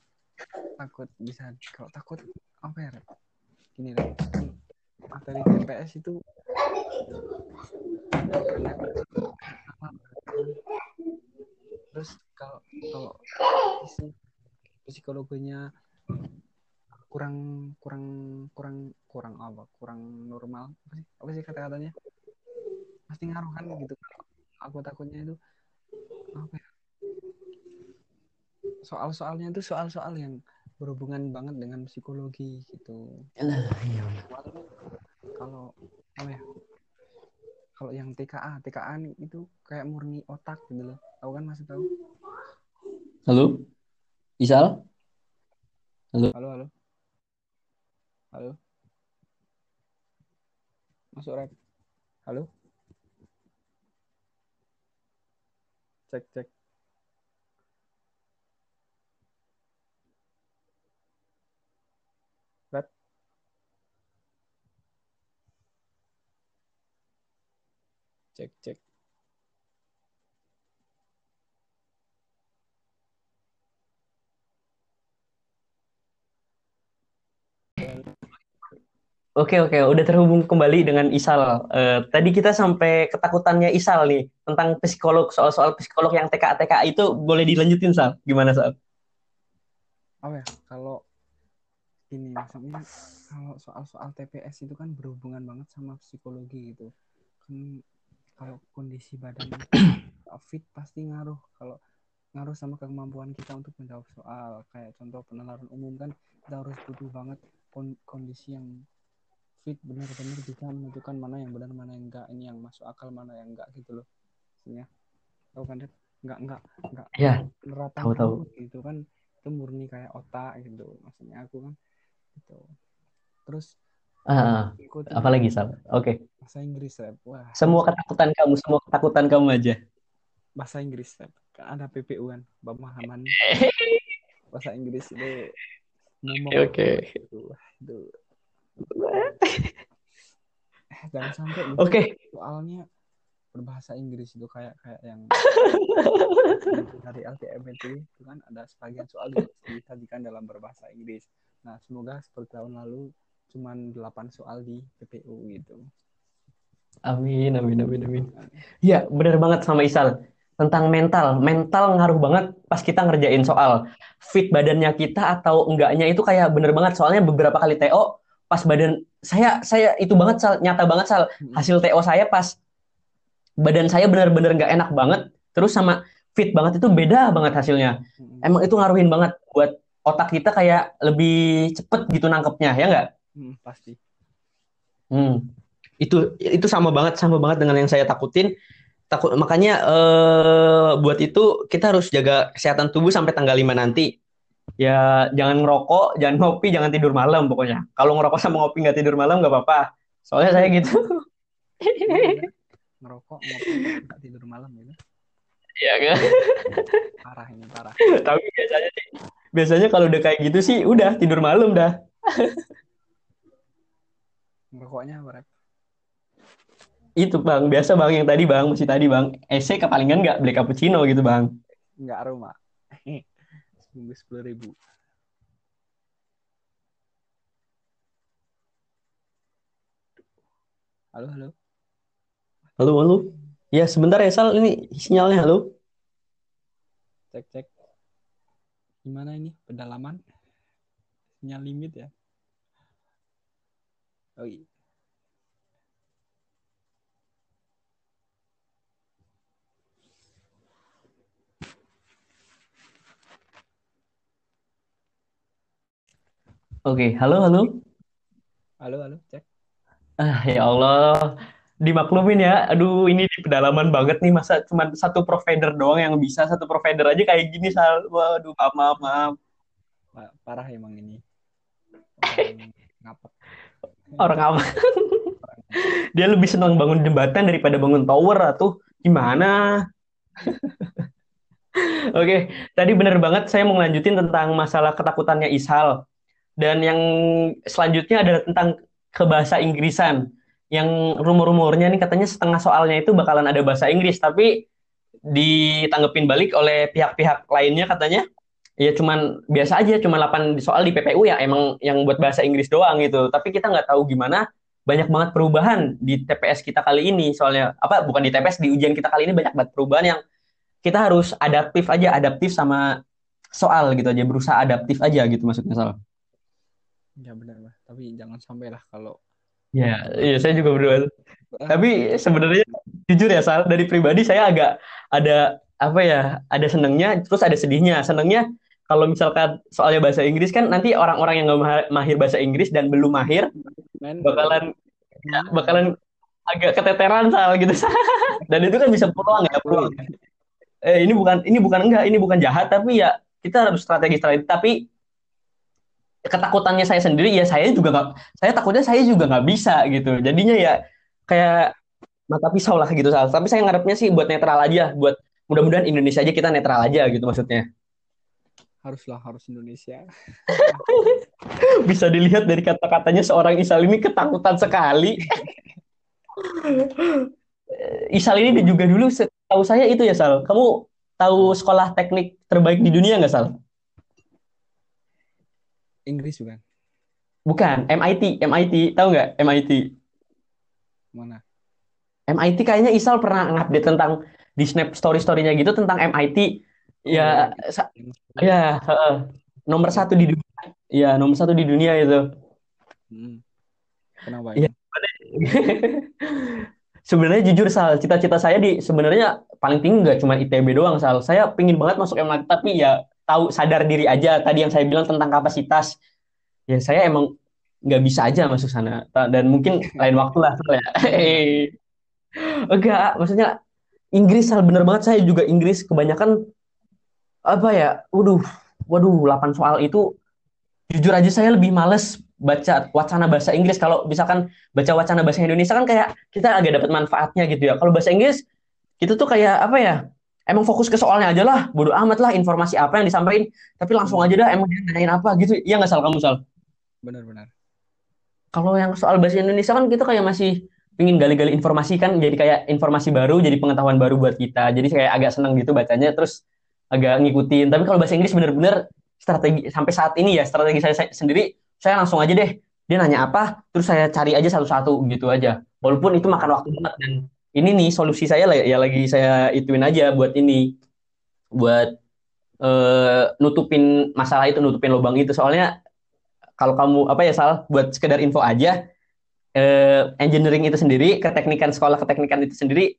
takut bisa kalau takut apa ya gini lah materi TPS itu terus kalau kalau isi psikologinya kurang kurang kurang kurang apa? Kurang normal? Apa sih? Apa sih kata-katanya? Pasti ngaruh kan gitu aku takutnya itu apa ya soal-soalnya itu soal-soal yang berhubungan banget dengan psikologi gitu. Iya. kalau apa ya kalau yang TKA TKA itu kayak murni otak gitu loh. Tahu kan masih tahu? Halo? Isal? Halo? Halo halo. Halo? Masuk rap halo cek cek Red. cek cek Oke oke, udah terhubung kembali dengan Isal. Eh, tadi kita sampai ketakutannya Isal nih tentang psikolog soal-soal psikolog yang TK TK itu boleh dilanjutin Sal? Gimana Sal? apa ya kalau ini maksudnya kalau soal-soal TPS itu kan berhubungan banget sama psikologi gitu kan kalau kondisi badan fit pasti ngaruh kalau ngaruh sama kemampuan kita untuk menjawab soal kayak contoh penalaran umum kan kita harus butuh banget kondisi yang fit benar-benar bisa menentukan mana yang benar mana yang enggak. Ini yang masuk akal mana yang enggak gitu loh. Maksudnya tahu kan enggak enggak enggak. Ya tahu tahu. gitu kan. Itu murni kayak otak gitu maksudnya aku kan gitu. Terus uh, apa lagi sal? Oke. Okay. bahasa Inggris rap wah. Semua ketakutan kamu semua ketakutan kamu aja. Bahasa Inggris rap kan ada PPU kan pemahaman. Bahasa Inggris itu oke okay. itu, itu. Jangan sampai oke okay. soalnya berbahasa Inggris itu kayak kayak yang dari LTM itu kan ada sebagian soal disajikan dalam berbahasa Inggris. Nah, semoga seperti tahun lalu cuman 8 soal di PPU gitu. Amin, amin, amin, amin. Iya, benar banget sama Isal. Tentang mental. Mental ngaruh banget pas kita ngerjain soal. Fit badannya kita atau enggaknya itu kayak bener banget. Soalnya beberapa kali TO, pas badan saya saya itu banget sal. Nyata banget sal. Hmm. hasil TO saya pas badan saya benar-benar nggak enak banget terus sama fit banget itu beda banget hasilnya. Hmm. emang itu ngaruhin banget buat otak kita kayak lebih cepet gitu nangkepnya ya nggak? Hmm, pasti. Hmm. itu itu sama banget sama banget dengan yang saya takutin. Takut makanya eh, buat itu kita harus jaga kesehatan tubuh sampai tanggal 5 nanti ya jangan ngerokok jangan ngopi jangan tidur malam pokoknya kalau ngerokok sama ngopi nggak tidur malam nggak apa-apa soalnya saya gitu ngerokok ngopi nggak tidur malam gitu Iya kan? Parah ini parah. Tapi biasanya sih, biasanya kalau udah kayak gitu sih udah tidur malam dah. Ngerokoknya apa? Itu bang, biasa bang yang tadi bang, masih tadi bang. Ese kepalingan nggak beli cappuccino gitu bang. Nggak aroma. Seminggu sepuluh ribu. Halo, halo. Halo, halo. Ya, sebentar ya, Sal. Ini sinyalnya, halo. Cek, cek. Gimana ini? Pedalaman? Sinyal limit ya? Oh iya. Oke, halo, halo. Halo, halo, cek. Ah, ya Allah dimaklumin ya. Aduh, ini di pedalaman banget nih masa cuma satu provider doang yang bisa satu provider aja kayak gini sal. Waduh, maaf maaf maaf. Parah emang ini. Orang Orang apa? Dia lebih senang bangun jembatan daripada bangun tower atau gimana? Oke, okay, tadi bener banget saya mau ngelanjutin tentang masalah ketakutannya Ishal. Dan yang selanjutnya adalah tentang kebahasa Inggrisan. Yang rumor-rumornya nih katanya setengah soalnya itu bakalan ada bahasa Inggris tapi ditanggepin balik oleh pihak-pihak lainnya katanya. Ya cuman biasa aja cuma 8 soal di PPU ya emang yang buat bahasa Inggris doang gitu. Tapi kita nggak tahu gimana. Banyak banget perubahan di TPS kita kali ini soalnya apa bukan di TPS di ujian kita kali ini banyak banget perubahan yang kita harus adaptif aja adaptif sama soal gitu aja berusaha adaptif aja gitu maksudnya soal ya benar lah tapi jangan sampai lah kalau Ya, iya saya juga berdua. Tapi sebenarnya jujur ya Sal, dari pribadi saya agak ada apa ya, ada senengnya, terus ada sedihnya. Senengnya kalau misalkan soalnya bahasa Inggris kan nanti orang-orang yang nggak mahir bahasa Inggris dan belum mahir bakalan ya, bakalan agak keteteran Sal gitu. dan itu kan bisa pulang ya, pulang. Eh, ini bukan ini bukan enggak, ini bukan jahat tapi ya kita harus strategi strategi tapi ketakutannya saya sendiri ya saya juga nggak saya takutnya saya juga nggak bisa gitu. Jadinya ya kayak mata pisau lah gitu tapi saya ngarepnya sih buat netral aja buat mudah-mudahan Indonesia aja kita netral aja gitu maksudnya. Haruslah harus Indonesia. Bisa dilihat dari kata-katanya seorang Isal ini ketakutan sekali. Isal ini juga dulu tahu saya itu ya Sal. Kamu tahu sekolah teknik terbaik di dunia nggak Sal Inggris bukan? bukan MIT MIT tahu nggak MIT Mana? MIT kayaknya Isal pernah ngupdate tentang di Snap Story Story-nya gitu tentang MIT Oh ya yang ya heeh. nomor satu di dunia ya nomor satu di dunia itu hmm. Kenapa ya emang? sebenarnya jujur Sal cita-cita saya di sebenarnya paling tinggi nggak cuma ITB doang Sal saya pingin banget masuk MIT tapi ya tahu sadar diri aja. Tadi yang saya bilang tentang kapasitas. Ya saya emang nggak bisa aja masuk sana. Dan mungkin lain waktu lah Sal ya. Enggak maksudnya Inggris Sal bener banget. Saya juga Inggris kebanyakan apa ya waduh waduh 8 soal itu jujur aja saya lebih males baca wacana bahasa Inggris. Kalau misalkan baca wacana bahasa Indonesia kan kayak kita agak dapat manfaatnya gitu ya. Kalau bahasa Inggris itu tuh kayak apa ya emang fokus ke soalnya aja lah. Bodo amat lah informasi apa yang disampaikan. Tapi langsung Hmm, aja dah emang dia nanyain apa gitu. Ya nggak salah kamu sal? Benar-benar. kalau yang soal bahasa Indonesia kan kita kayak masih pingin gali-gali informasi kan. Jadi kayak informasi baru jadi pengetahuan baru buat kita. Jadi kayak agak seneng gitu bacanya terus agak ngikutin. Tapi kalau bahasa Inggris bener-bener strategi sampai saat ini ya strategi saya, saya sendiri saya langsung aja deh. Dia nanya apa terus saya cari aja satu-satu gitu aja. Walaupun itu makan waktu banget dan ini nih solusi saya lah ya lagi saya ituin aja buat ini. Buat eh, nutupin masalah itu nutupin lubang itu. Soalnya kalau kamu apa ya Sal buat sekedar info aja eh, engineering itu sendiri, keteknikan sekolah keteknikan itu sendiri,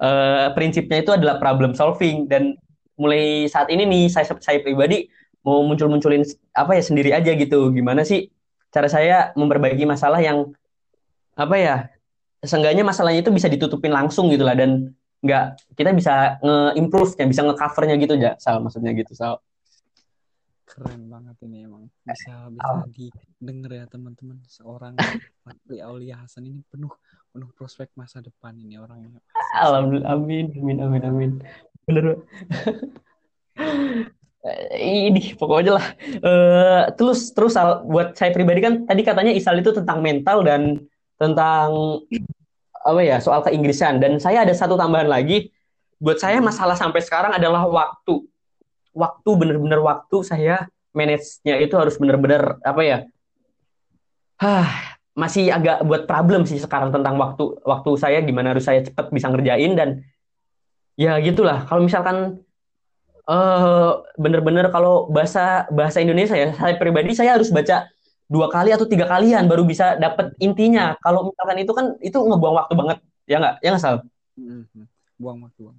eh, prinsipnya itu adalah problem solving. Dan mulai saat ini nih saya saya pribadi mau muncul-munculin apa ya sendiri aja gitu. Gimana sih cara saya memperbaiki masalah yang apa ya seenggaknya masalahnya itu bisa ditutupin langsung gitu lah dan nggak kita bisa nge-improve-nya, bisa nge-cover-nya gitu ya, Sal maksudnya gitu, Sal. Keren banget ini emang. Bisa bisa Al- didengar ya teman-teman. Seorang Fakri Aulia Hasan ini penuh penuh prospek masa depan ini orangnya. Alhamdulillah, amin, amin, amin, amin. Bener. Eh, ini pokoknya lah Eh, terus terus Sal, buat saya pribadi kan tadi katanya Isal itu tentang mental dan tentang apa ya soal keinggrisan. Dan saya ada satu tambahan lagi. Buat saya Hmm. masalah sampai sekarang adalah waktu. Waktu bener-bener waktu saya manage-nya itu harus bener-bener apa ya Hah, masih agak buat problem sih sekarang tentang waktu. Waktu saya gimana harus saya cepat bisa ngerjain dan ya gitulah. Kalau misalkan eh bener-bener kalau bahasa bahasa Indonesia ya saya pribadi saya harus baca dua kali atau tiga kalian baru bisa dapet intinya kalau misalkan itu kan itu ngebuang waktu banget ya nggak ya nggak Sal Hmm, hmm. Buang waktu.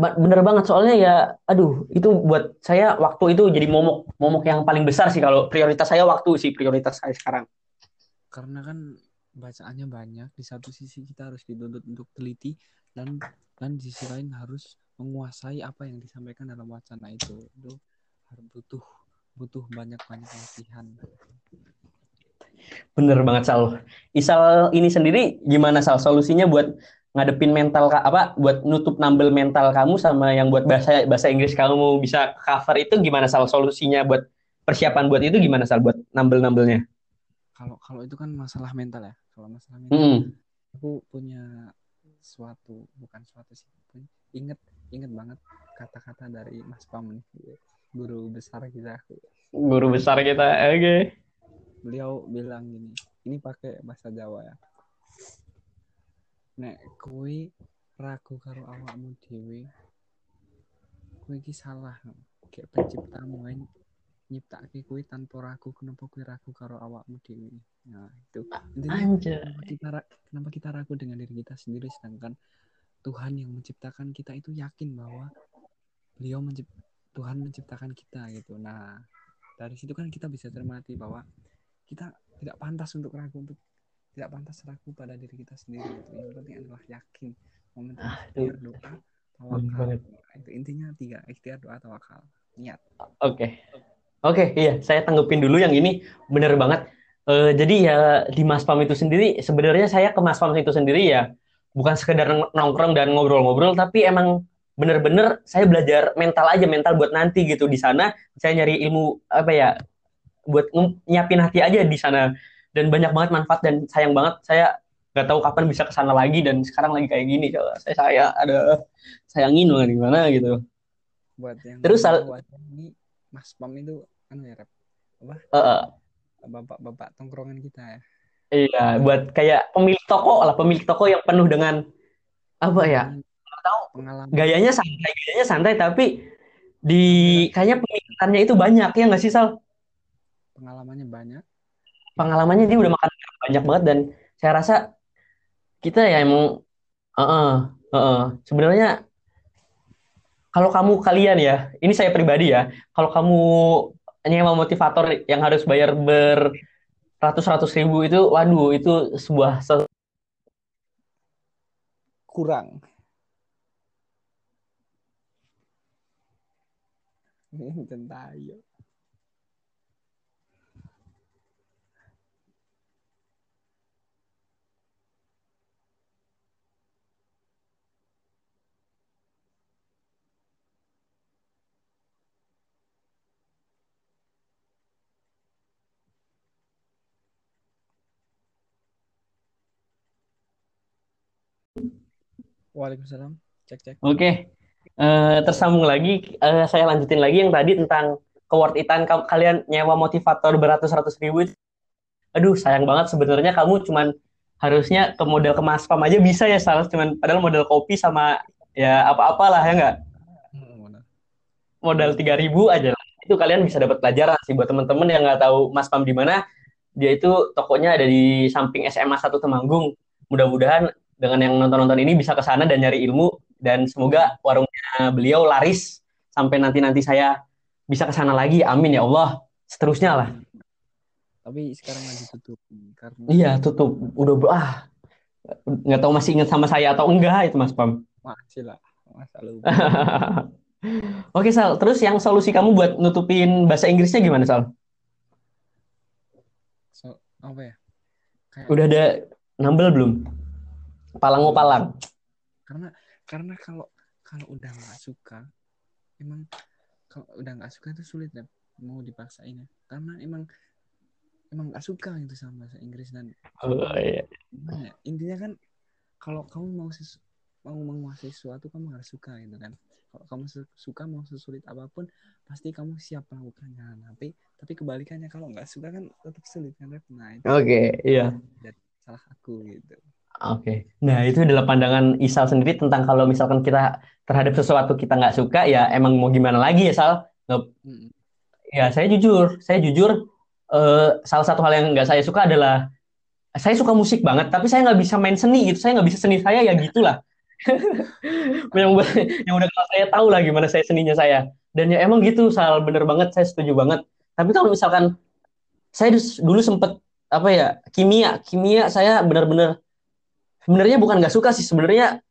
Ba- bener banget soalnya ya aduh itu buat saya waktu itu jadi momok momok yang paling besar sih kalau prioritas saya waktu sih prioritas saya sekarang Karena kan bacaannya banyak. Di satu sisi kita harus dituntut untuk teliti dan dan di sisi lain harus menguasai apa yang disampaikan dalam wacana itu. Itu harus butuh butuh banyak-banyak latihan. bener banget Sal Isal ini sendiri gimana Sal solusinya buat ngadepin mental apa buat nutup nambel mental kamu sama yang buat bahasa bahasa Inggris kamu bisa cover itu gimana Sal solusinya buat persiapan buat itu gimana Sal buat nambel-nambelnya Kalau kalau itu kan masalah mental ya. Kalau masalah mental Mm-mm. aku punya suatu bukan suatu sih pun- inget inget banget kata-kata dari Mas Pam nih guru besar kita. Guru besar kita oke. Beliau bilang gini ini pakai bahasa Jawa ya. Nek kowe ragu karo awakmu dhewe kowe iki salah. Kayak penciptamu ae nyiptake kowe tanpa ragu kenapa kowe ragu karo awakmu dhewe? Nah itu. Intinya anjir kenapa kita kenapa kita ragu dengan diri kita sendiri? Sedangkan Tuhan yang menciptakan kita itu yakin bahwa beliau mencipt Tuhan menciptakan kita gitu. Nah dari situ kan kita bisa cermati bahwa kita tidak pantas untuk ragu untuk tidak pantas ragu pada diri kita sendiri gitu. yang penting adalah yakin momen ikhtiar doa Bener tawakal banget. Nah, itu intinya tiga ikhtiar doa tawakal. Niat. Oke, oke, iya, saya tanggepin dulu yang ini. Bener banget. Eh, jadi ya di Mas Pam itu sendiri, sebenarnya saya ke Mas Pam itu sendiri ya. Bukan sekedar nong- nongkrong dan ngobrol-ngobrol, tapi emang bener-bener saya belajar mental aja, mental buat nanti gitu di sana. Saya nyari ilmu apa ya, buat nyiapin hati aja di sana. Dan banyak banget manfaat dan sayang banget saya nggak tahu kapan bisa ke sana lagi dan sekarang lagi kayak gini. Coba Saya saya ada sayangin loh gimana gitu. buat yang Terus Sal- aja ini Mas Pam itu anu ya rep apa eh, bapak-bapak tongkrongan kita ya. Iya, buat kayak pemilik toko lah, pemilik toko yang penuh dengan apa ya? Tahu Pengalaman. gayanya santai, gayanya santai tapi di kayaknya pemikirannya itu banyak ya nggak sih Sal? Pengalamannya banyak. Pengalamannya dia udah makan banyak banget dan saya rasa kita ya emang Heeh, heeh. Sebenarnya kalau kamu kalian ya, ini saya pribadi ya, kalau kamu nyewa motivator yang harus bayar beratus-ratus ribu itu, waduh, itu sebuah se- Kurang. Centayo. Waalaikumsalam. Cek cek. Oke, Eh, tersambung lagi, eh, saya lanjutin lagi yang tadi tentang keworth itan ka- kalian nyewa motivator beratus-ratus ribu. itu. Aduh, sayang banget sebenarnya kamu cuman harusnya ke model ke Maspam aja bisa ya, salah cuman padahal model kopi sama ya apa-apalah ya nggak? Benar. modal 3000 aja lah. Itu kalian bisa dapat pelajaran sih buat teman-teman yang nggak tahu Mas Pam di mana. Dia itu tokonya ada di samping SMA 1 Temanggung. Mudah-mudahan dengan yang nonton-nonton ini bisa ke sana dan nyari ilmu dan semoga warungnya beliau laris sampai nanti-nanti saya bisa ke sana lagi. Amin ya Allah. Seterusnya lah. Tapi sekarang lagi tutup karena Iya, tutup. Udah ah nggak tahu masih ingat sama saya atau enggak itu Mas Pam. masih lah. Masa lupa. Oke Sal, terus yang solusi kamu buat nutupin bahasa Inggrisnya gimana Sal? So, apa ya? Kayak Udah ada nambel belum? Palang mau palang. karena karena kalau kalau udah nggak suka emang kalau udah nggak suka itu sulit ya mau dipaksain ya. Karena emang emang nggak suka gitu sama bahasa Inggris dan Oh, iya. gimana ya, intinya kan kalau kamu mau sesu- mau menguasai sesuatu kamu harus suka gitu kan. Kalau kamu su- suka mau sesulit apa pun pasti kamu siap melakukannya. Tapi tapi kebalikannya kalau nggak suka kan tetap sulit kan nah itu Oke, iya. salah aku gitu Oke. Nah, itu adalah pandangan Isal sendiri tentang kalau misalkan kita terhadap sesuatu kita nggak suka, ya emang mau gimana lagi ya, Sal? Nggak- Mm-mm. Ya, saya jujur. Saya jujur, eh, salah satu hal yang nggak saya suka adalah saya suka musik banget, tapi saya nggak bisa main seni gitu. Saya nggak bisa seni saya ya gitulah. yang, yang udah kenal saya tahu lah gimana saya seninya saya. Dan ya emang gitu, Sal. Bener banget, saya setuju banget. Tapi kalau misalkan saya dulu sempet apa ya kimia, kimia saya benar-benar sebenarnya bukan nggak suka sih sebenarnya.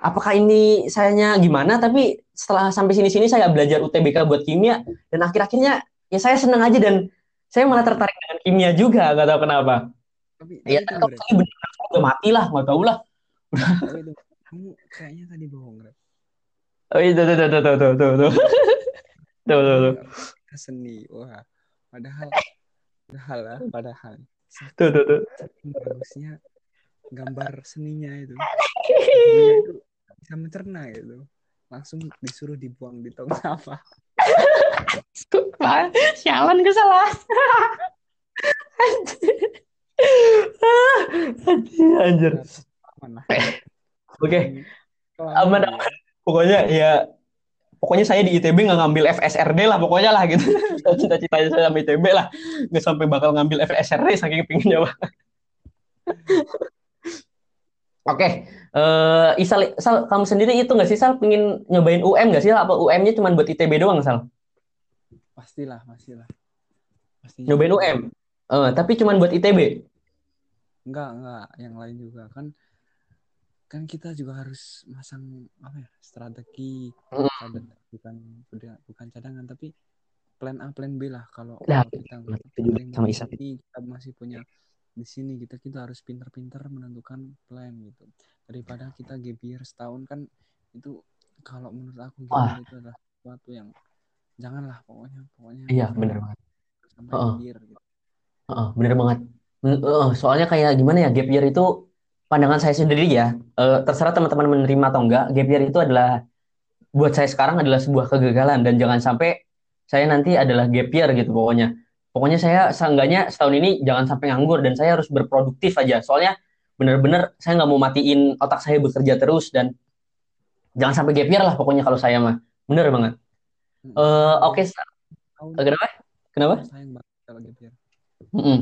Apakah ini sayanya gimana? Tapi setelah sampai sini-sini saya belajar UTBK buat kimia dan akhir-akhirnya ya saya senang aja dan saya malah tertarik dengan kimia juga, nggak tahu kenapa. tapi Ya, tapi kalau saya bener udah mati lah, nggak tahu lah. Kamu kayaknya tadi bohong. Oh, itu tuh, tuh, tuh, tuh, tuh, tuh, tuh. Tuh, tuh, tuh. Seni wah padahal padahal lah padahal Tuh, tuh, tuh. bagusnya gambar seninya itu seninya itu bisa mencerna gitu langsung disuruh dibuang di tong sampah Sialan gue salah. Anjir, anjir. lah Oke, aman, aman. Pokoknya ya, pokoknya saya di ITB nggak ngambil FSRD lah, pokoknya lah gitu. Cita-citanya saya sama ITB lah, nggak sampai bakal ngambil FSRD saking pinginnya banget. Oke, eh Isal, Sal, kamu sendiri itu nggak sih Sal, pingin nyobain UM nggak sih? Apa UM-nya cuma buat ITB doang Sal? pastilah pastilah pastinya Nyobain UM? Eh, tapi cuma buat ITB? enggak enggak yang lain juga kan kan kita juga harus masang apa ya strategi Hmm. Cadang- bukan bukan cadangan tapi plan A plan B lah kalau Nah, kita ada yang sama di Isa. sini, kita masih punya di sini kita kita harus pintar-pintar menentukan plan gitu daripada kita gap year setahun kan itu kalau menurut aku gap year itu adalah sesuatu yang janganlah pokoknya pokoknya Iya, bener banget. sampai Heeh. gap year gitu. Heeh, bener banget. Men- eh, soalnya kayak gimana ya, gap year itu pandangan saya sendiri ya. eh, terserah teman-teman menerima atau enggak. Gap year itu adalah buat saya sekarang adalah sebuah kegagalan dan jangan sampai saya nanti adalah gap year gitu pokoknya. Pokoknya saya seenggaknya setahun ini jangan sampai nganggur dan saya harus berproduktif aja. Soalnya bener-bener saya nggak mau matiin otak saya bekerja terus dan jangan sampai gap year lah pokoknya kalau saya mah. Bener banget. Mm-mm. Eh, oke, Sa- tahun kenapa? Kenapa? sayang banget kalau gitu ya. Mm-mm,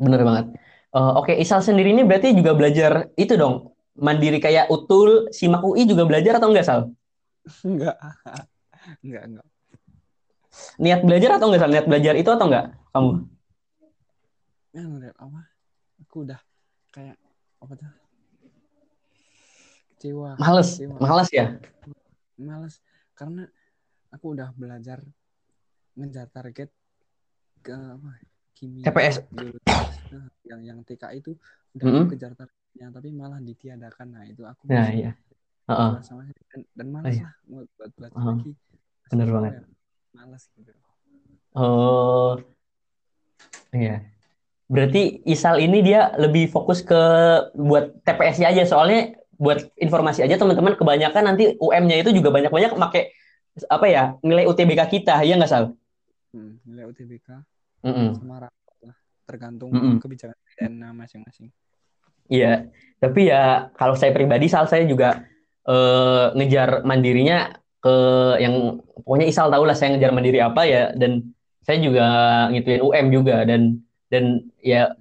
bener banget. Eh, oke, Isal sendiri ini berarti juga belajar itu dong, mandiri kayak Utul, Simak UI juga belajar atau enggak, Sal? Enggak, enggak, enggak. Niat belajar atau enggak? Niat belajar itu atau enggak? Kamu? Ya ngeliat apa? Aku udah kayak apa tuh? Kecewa, Males, kecewa. males ya? Males karena aku udah belajar ngejar target ke apa? Kimia, TPS. Nah, yang yang TK itu udah Mm-mm. aku kejar targetnya tapi malah ditiadakan. Nah, itu aku Nah, iya. Kecewa sama dan, dan malas Iya. lah mau buat belajar Heeh. lagi. Masih Bener banget. ya, Malas gitu. Oh, iya. Berarti Isal ini dia lebih fokus ke buat TPS-nya aja. Soalnya buat informasi aja teman-teman, kebanyakan nanti UM-nya itu juga banyak-banyak pakai apa ya nilai UTBK kita, ya nggak Sal? Hmm, nilai UTBK Mm-mm. sama rapot lah tergantung Mm-mm. kebijakan DNA masing-masing. Iya, tapi ya kalau saya pribadi, Sal saya juga eh, ngejar mandirinya ke yang pokoknya Isal tahu lah saya ngejar mandiri apa ya, dan saya juga ngituin UM juga dan dan ya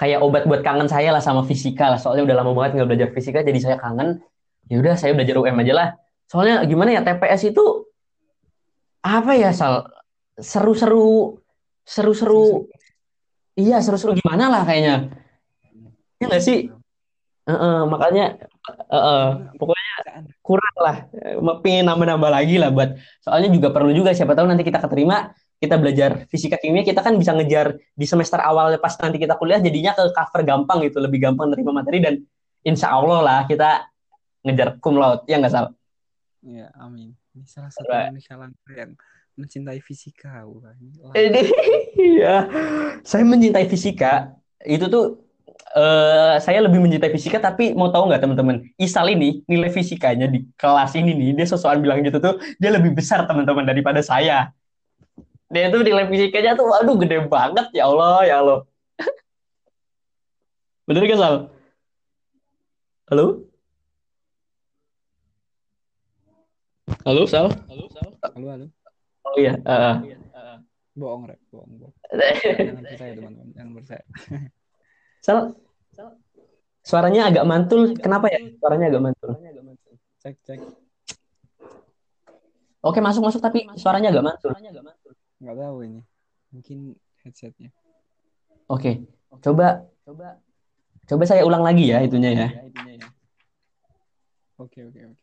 kayak obat buat kangen saya lah sama fisika lah, soalnya udah lama banget nggak belajar fisika, jadi saya kangen. Ya udah saya belajar UM aja lah. Soalnya gimana ya TPS itu apa ya Sal? Seru-seru, seru-seru, iya seru-seru gimana lah kayaknya. Ya nggak sih? Heeh, makanya heeh, pokoknya Bacaan. kurang lah Eh, pengen nambah-nambah lagi lah buat soalnya juga perlu juga siapa tahu nanti kita keterima kita belajar fisika kimia kita kan bisa ngejar di semester awal pas nanti kita kuliah jadinya ke cover gampang gitu lebih gampang nerima materi dan insya Allah lah kita ngejar cum laude ya nggak salah Ya, amin. Ini salah satu manusia langka yang mencintai fisika. Ini ya saya mencintai fisika itu tuh eh, saya lebih mencintai fisika tapi mau tahu nggak teman-teman Isal ini nilai fisikanya di kelas ini nih dia sesuatu bilang gitu tuh dia lebih besar teman-teman daripada saya dia tuh nilai fisikanya tuh waduh gede banget ya Allah ya Allah bener gak Sal? Halo? Halo Sal? Halo, halo. Oh iya eh, Bohong, Rek. Bohong, bohong. Jangan percaya, teman-teman. Jangan percaya. Sal suaranya agak mantul kenapa ya suaranya agak mantul Cek, cek. Oke masuk masuk tapi suaranya agak mantul. Nggak tahu ini. Mungkin headsetnya. Oke, coba coba coba saya ulang lagi ya itunya ya. Oke, oke, oke.